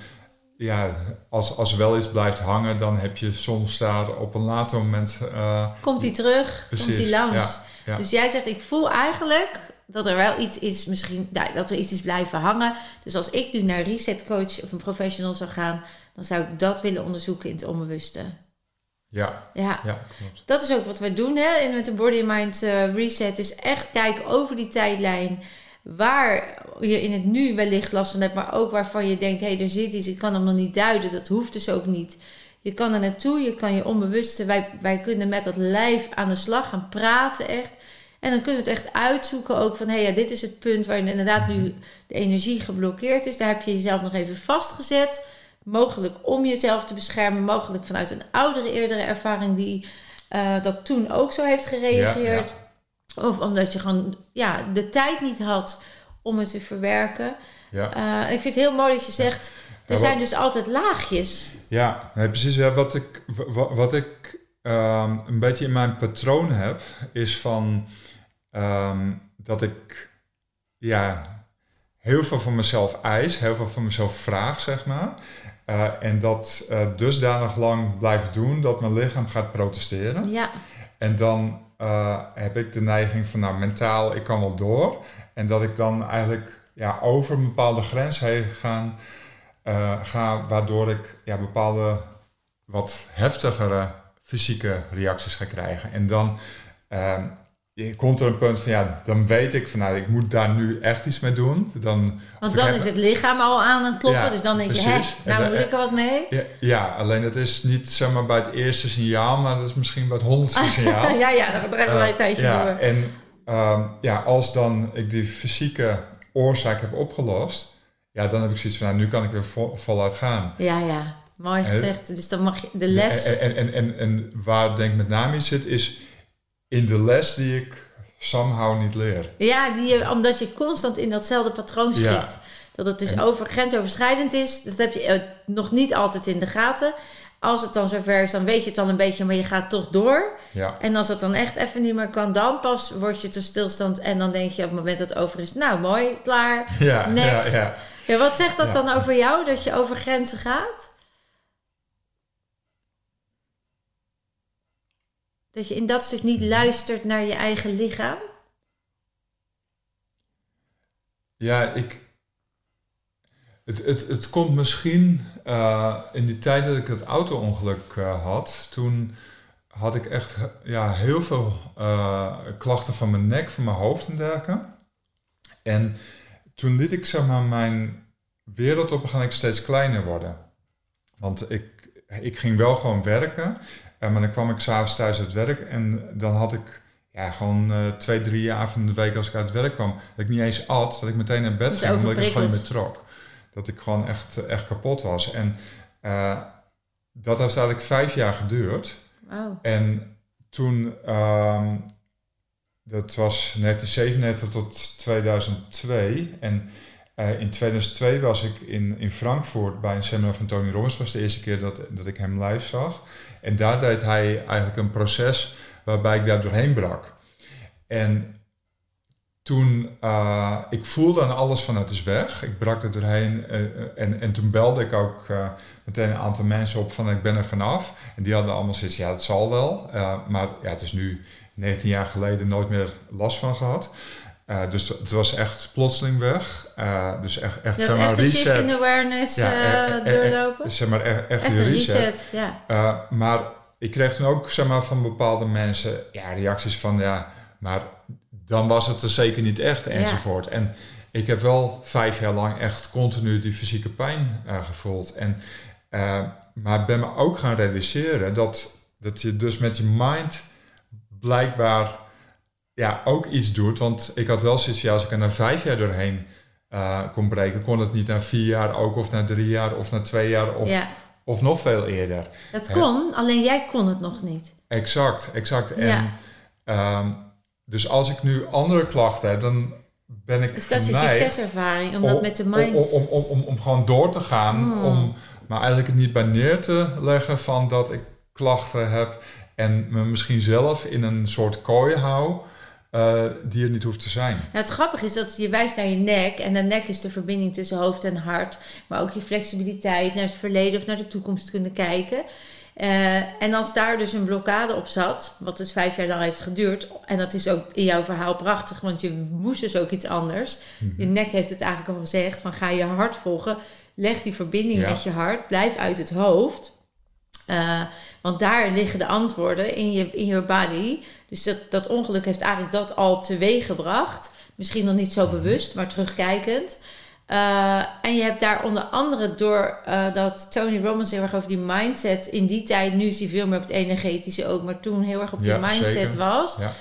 ja, als, als er wel iets blijft hangen, dan heb je soms daar op een later moment. Uh, komt hij terug? Precies, komt hij langs? Dus jij zegt, ik voel eigenlijk dat er wel iets is, misschien dat er iets is blijven hangen. Dus als ik nu naar reset coach of een professional zou gaan, dan zou ik dat willen onderzoeken in het onbewuste. Ja, ja. ja klopt. dat is ook wat wij doen hè, in met de Body Mind uh, Reset. Is echt kijken over die tijdlijn waar je in het nu wellicht last van hebt, maar ook waarvan je denkt: hé, hey, er zit iets, ik kan hem nog niet duiden. Dat hoeft dus ook niet. Je kan er naartoe, je kan je onbewuste, wij, wij kunnen met dat lijf aan de slag gaan praten echt. En dan kunnen we het echt uitzoeken ook van, hé hey, ja, dit is het punt waar inderdaad nu de energie geblokkeerd is. Daar heb je jezelf nog even vastgezet. Mogelijk om jezelf te beschermen, mogelijk vanuit een oudere, eerdere ervaring die uh, dat toen ook zo heeft gereageerd. Of omdat je gewoon ja, de tijd niet had om het te verwerken. Ja. Uh, ik vind het heel mooi dat je zegt, er zijn dus altijd laagjes. Ja, nee, precies. Ja, wat ik, wat, wat ik um, een beetje in mijn patroon heb, is van um, dat ik ja, heel veel van mezelf eis, heel veel van mezelf vraag, zeg maar. Uh, en dat uh, dusdanig lang blijf doen dat mijn lichaam gaat protesteren. Ja. En dan uh, heb ik de neiging van nou mentaal, ik kan wel door. En dat ik dan eigenlijk ja, over een bepaalde grens heen gaan, uh, ga, waardoor ik ja, bepaalde wat heftigere fysieke reacties ga krijgen. En dan uh, komt er een punt van ja, dan weet ik van nou, ik moet daar nu echt iets mee doen. Dan, Want dan is het lichaam al aan het kloppen, dus dan denk je, hè, nou moet ik er wat mee. Ja, ja, alleen het is niet zeg maar bij het eerste signaal, maar dat is misschien bij het honderdste signaal. ja, ja, dat drijven we uh, een tijdje ja, door. En um, ja, als dan ik die fysieke oorzaak heb opgelost, ja, dan heb ik zoiets van nou, nu kan ik weer vol, voluit gaan. Ja, ja, mooi gezegd. Dus dan mag je de les... En, en, en, en, waar denk ik met name in zit, is in de les die ik somehow niet leer. Ja, die, omdat je constant in datzelfde patroon schiet. Dat het dus over, grensoverschrijdend is. Dat heb je eh, nog niet altijd in de gaten. Als het dan zover is, dan weet je het dan een beetje, maar je gaat toch door. Ja. En als het dan echt even niet meer kan, dan pas word je te stilstand. En dan denk je op het moment dat het over is, nou mooi, klaar, ja, next. Ja, ja. wat zegt dat dan over jou, dat je over grenzen gaat? Dat je in dat stuk niet luistert naar je eigen lichaam? Ja, ik. Het, het, het komt misschien uh, in die tijd dat ik het auto-ongeluk uh, had. Toen had ik echt ja, heel veel uh, klachten van mijn nek, van mijn hoofd en dergelijke. En toen liet ik zeg maar, mijn wereld op een steeds kleiner worden. Want ik, ik ging wel gewoon werken. Maar dan kwam ik s'avonds thuis uit werk en dan had ik ja, gewoon twee, drie avonden de week als ik uit werk kwam, dat ik niet eens at, dat ik meteen naar bed ging, omdat ik het gewoon niet meer trok. Dat ik gewoon echt, echt kapot was. En dat heeft eigenlijk vijf jaar geduurd. Wow. En toen, ehm, dat was 1997 tot 2002. En uh, in 2002 was ik in, in Frankfurt bij een seminar van Tony Robbins. Dat was de eerste keer dat, dat ik hem live zag. En daar deed hij eigenlijk een proces waarbij ik daar doorheen brak. En toen, uh, ik voelde aan alles van het is weg. Ik brak er doorheen uh, en, en toen belde ik ook meteen een aantal mensen op van ik ben er vanaf. En die hadden allemaal zoiets, ja het zal wel. maar ja, het is nu 19 jaar geleden nooit meer last van gehad. Dus het was echt plotseling weg. dus echt, echt zeg maar, echt reset. in awareness ja, doorlopen? zeg maar, echt, echt, een reset. reset ja. maar ik kreeg toen ook zeg maar, van bepaalde mensen ja, reacties van ja, maar dan was het er zeker niet echt enzovoort. En ik heb wel vijf jaar lang echt continu die fysieke pijn gevoeld. En, maar ben me ook gaan realiseren dat, dat je dus met je mind blijkbaar ja, ook iets doet. Want ik had wel zoiets als ik er na vijf jaar doorheen uh, kon breken, kon het niet na vier jaar ook, of na drie jaar, of na twee jaar, of, of nog veel eerder. Dat kon, alleen jij kon het nog niet. Exact, exact. En, um, dus als ik nu andere klachten heb, dan ben ik. Is dat je succeservaring? Om, dat met de mind. Om, om, om, om, gewoon door te gaan. Hmm. Om maar eigenlijk het niet bij neer te leggen van dat ik klachten heb. En me misschien zelf in een soort kooi hou. Uh, die er niet hoeft te zijn. het grappige is dat je wijst naar je nek. En de nek is de verbinding tussen hoofd en hart. Maar ook je flexibiliteit naar het verleden of naar de toekomst kunnen kijken. Uh, en als daar dus een blokkade op zat, wat dus vijf jaar lang heeft geduurd, en dat is ook in jouw verhaal prachtig, want je moest dus ook iets anders. Mhm. Je nek heeft het eigenlijk al gezegd: van ga je hart volgen, leg die verbinding met je hart, blijf uit het hoofd. Uh, want daar liggen de antwoorden in je, in je body. Dus dat, dat ongeluk heeft eigenlijk dat al teweeg gebracht. Misschien nog niet zo mhm. bewust, maar terugkijkend. Uh, en je hebt daar onder andere door uh, dat Tony Robbins heel erg over die mindset in die tijd, nu is hij veel meer op het energetische ook, maar toen heel erg op die mindset was. Ja.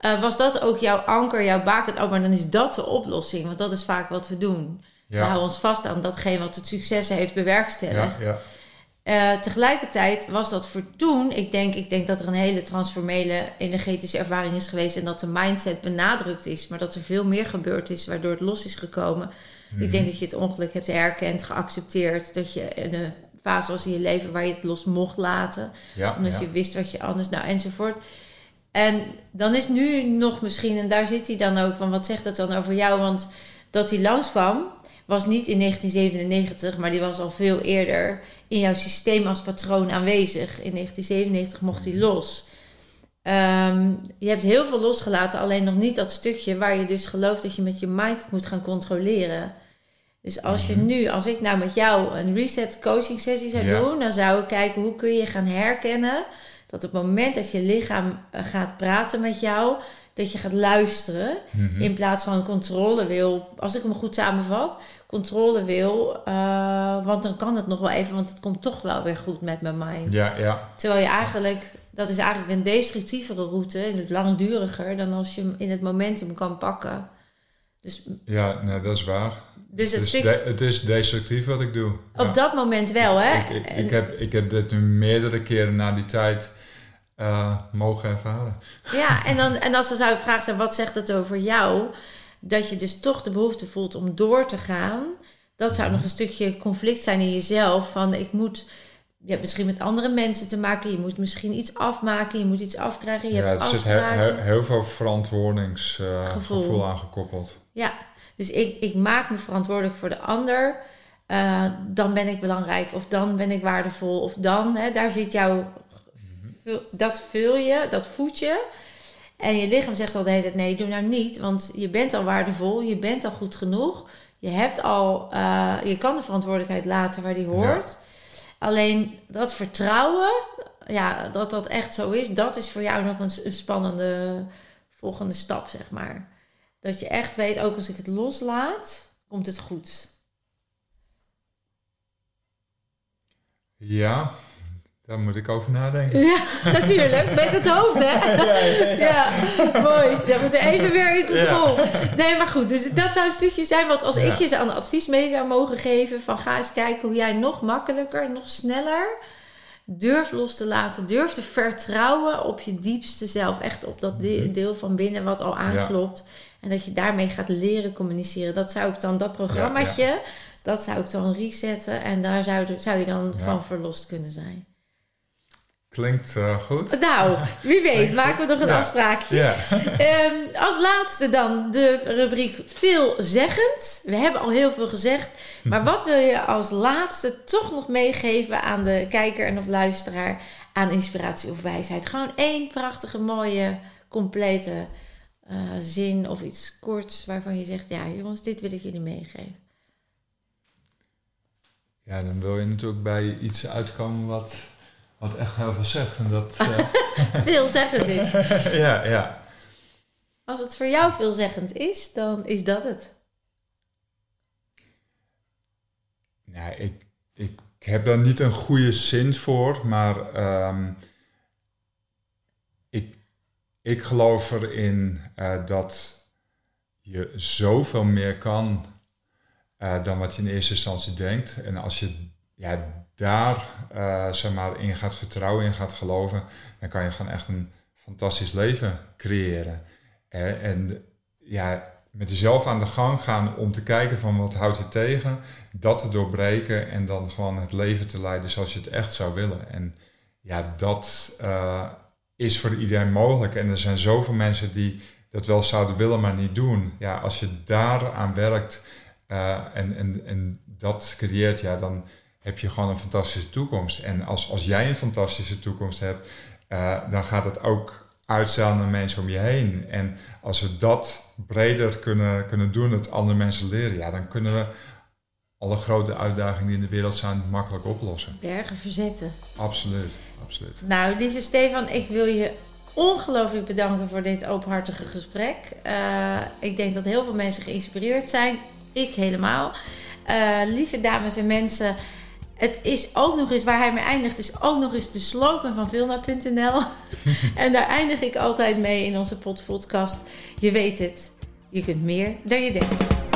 Uh, was dat ook jouw anker, jouw baken? Oh, maar dan is dat de oplossing, want dat is vaak wat we doen. We houden ons vast aan datgene wat het succes heeft bewerkstelligd. Tegelijkertijd was dat voor toen, ik denk, ik denk dat er een hele transformele energetische ervaring is geweest en dat de mindset benadrukt is, maar dat er veel meer gebeurd is waardoor het los is gekomen. Ik denk mhm. dat je het ongeluk hebt herkend, geaccepteerd. Dat je een fase was in je leven waar je het los mocht laten. omdat je wist wat je anders, nou enzovoort. En dan is nu nog misschien, en daar zit hij dan ook van, wat zegt dat dan over jou? Want dat hij langskwam, was niet in 1997, maar die was al veel eerder in jouw systeem als patroon aanwezig. In 1997 mocht hij los. Ehm, je hebt heel veel losgelaten, alleen nog niet dat stukje waar je dus gelooft dat je met je mind moet gaan controleren. Dus als je mhm. nu, als ik nou met jou een reset coaching sessie zou doen, dan zou ik kijken hoe kun je gaan herkennen dat op het moment dat je lichaam eh, gaat praten met jou, dat je gaat luisteren mhm. in plaats van controle wil. Als ik hem goed samenvat, controle wil, uh, want dan kan het nog wel even, want het komt toch wel weer goed met mijn mind. Ja, ja. Terwijl je eigenlijk dat is eigenlijk een destructievere route, langduriger dan als je hem in het momentum kan pakken. Dus, ja, nee, dat is waar. Dus het, is, het is destructief wat ik doe. Op dat moment wel, hè? Ik, ik, ik, heb, ik heb dit nu meerdere keren na die tijd uh, mogen ervaren. Ja, en, dan, en als er zou vraag zijn, wat zegt het over jou? Dat je dus toch de behoefte voelt om door te gaan. Dat zou nog een stukje conflict zijn in jezelf. Van ik moet je hebt misschien met andere mensen te maken. Je moet misschien iets afmaken. Je moet iets afkrijgen. Je ja, hebt er zit heel, heel veel verantwoordingsgevoel uh, aangekoppeld. Ja, dus ik, ik maak me verantwoordelijk voor de ander. Uh, dan ben ik belangrijk. Of dan ben ik waardevol. Of dan, hè, daar zit jouw... Dat vul je, dat voed je. En je lichaam zegt al de hele tijd, nee, doe nou niet. Want je bent al waardevol. Je bent al goed genoeg. Je hebt al... Uh, je kan de verantwoordelijkheid laten waar die hoort. Alleen dat vertrouwen, ja, dat dat echt zo is, dat is voor jou nog een, spannende volgende stap, zeg maar. Dat je echt weet, ook als ik het loslaat, komt het goed. Ja, Daar moet ik over nadenken. Ja, natuurlijk. Met het hoofd, hè? Ja, mooi. Dat moet er even weer in controle. Nee, maar goed. Dus dat zou een stukje zijn wat als Ja. ik je een advies mee zou mogen geven... van ga eens kijken hoe jij nog makkelijker, nog sneller... durft los te laten, durft te vertrouwen op je diepste zelf. Echt op dat de- Mhm. deel van binnen wat al aanklopt. En dat je daarmee gaat leren communiceren. Dat zou ik dan, dat programmaatje... Dat zou ik dan resetten en daar zou, de- zou je dan Ja. van verlost kunnen zijn. Klinkt eh, goed. Nou, wie weet, maken we nog een Ja. afspraakje. Ja. Ehm, als laatste dan de rubriek veelzeggend. We hebben al heel veel gezegd. Maar wat wil je als laatste toch nog meegeven aan de kijker en of luisteraar aan inspiratie of wijsheid? Gewoon één prachtige, mooie, complete eh, zin of iets korts waarvan je zegt: Ja, jongens, dit wil ik jullie meegeven. ja, dan wil je natuurlijk bij iets uitkomen wat, wat echt heel veel zegt. En dat, eh, Veelzeggend is. ja, ja. Als het voor jou veelzeggend is, dan is dat het. Nou, ik, ik heb daar niet een goede zin voor, maar ehm, ik, ik geloof erin eh, dat je zoveel meer kan eh, dan wat je in eerste instantie denkt. En als je ja, daar eh, zeg maar, in gaat vertrouwen, in gaat geloven, dan kan je gewoon echt een fantastisch leven creëren. Eh, en ja, met jezelf aan de gang gaan om te kijken van wat houdt je tegen, dat te doorbreken en dan gewoon het leven te leiden zoals je het echt zou willen. En ja, dat eh, is voor iedereen mogelijk. En er zijn zoveel mensen die dat wel zouden willen, maar niet doen. Ja, als je daaraan werkt en, en, en dat creëert, ja, dan heb je gewoon een fantastische toekomst. En als, als jij een fantastische toekomst hebt, eh, dan gaat het ook uitstralen naar mensen om je heen. En als we dat breder kunnen, kunnen doen, het andere mensen leren, ja, dan kunnen we alle grote uitdagingen die in de wereld zijn makkelijk oplossen. Bergen verzetten. Absoluut, absoluut. Nou, lieve Stefan, ik wil je ongelooflijk bedanken voor dit openhartige gesprek. Eh, ik denk dat heel veel mensen geïnspireerd zijn. Ik helemaal. Eh, lieve dames en mensen, het is ook nog eens, waar hij mee eindigt, is ook nog eens de slogan van Vilna.nl. en daar eindig ik altijd mee in onze podcast. Je weet het, je kunt meer dan je denkt.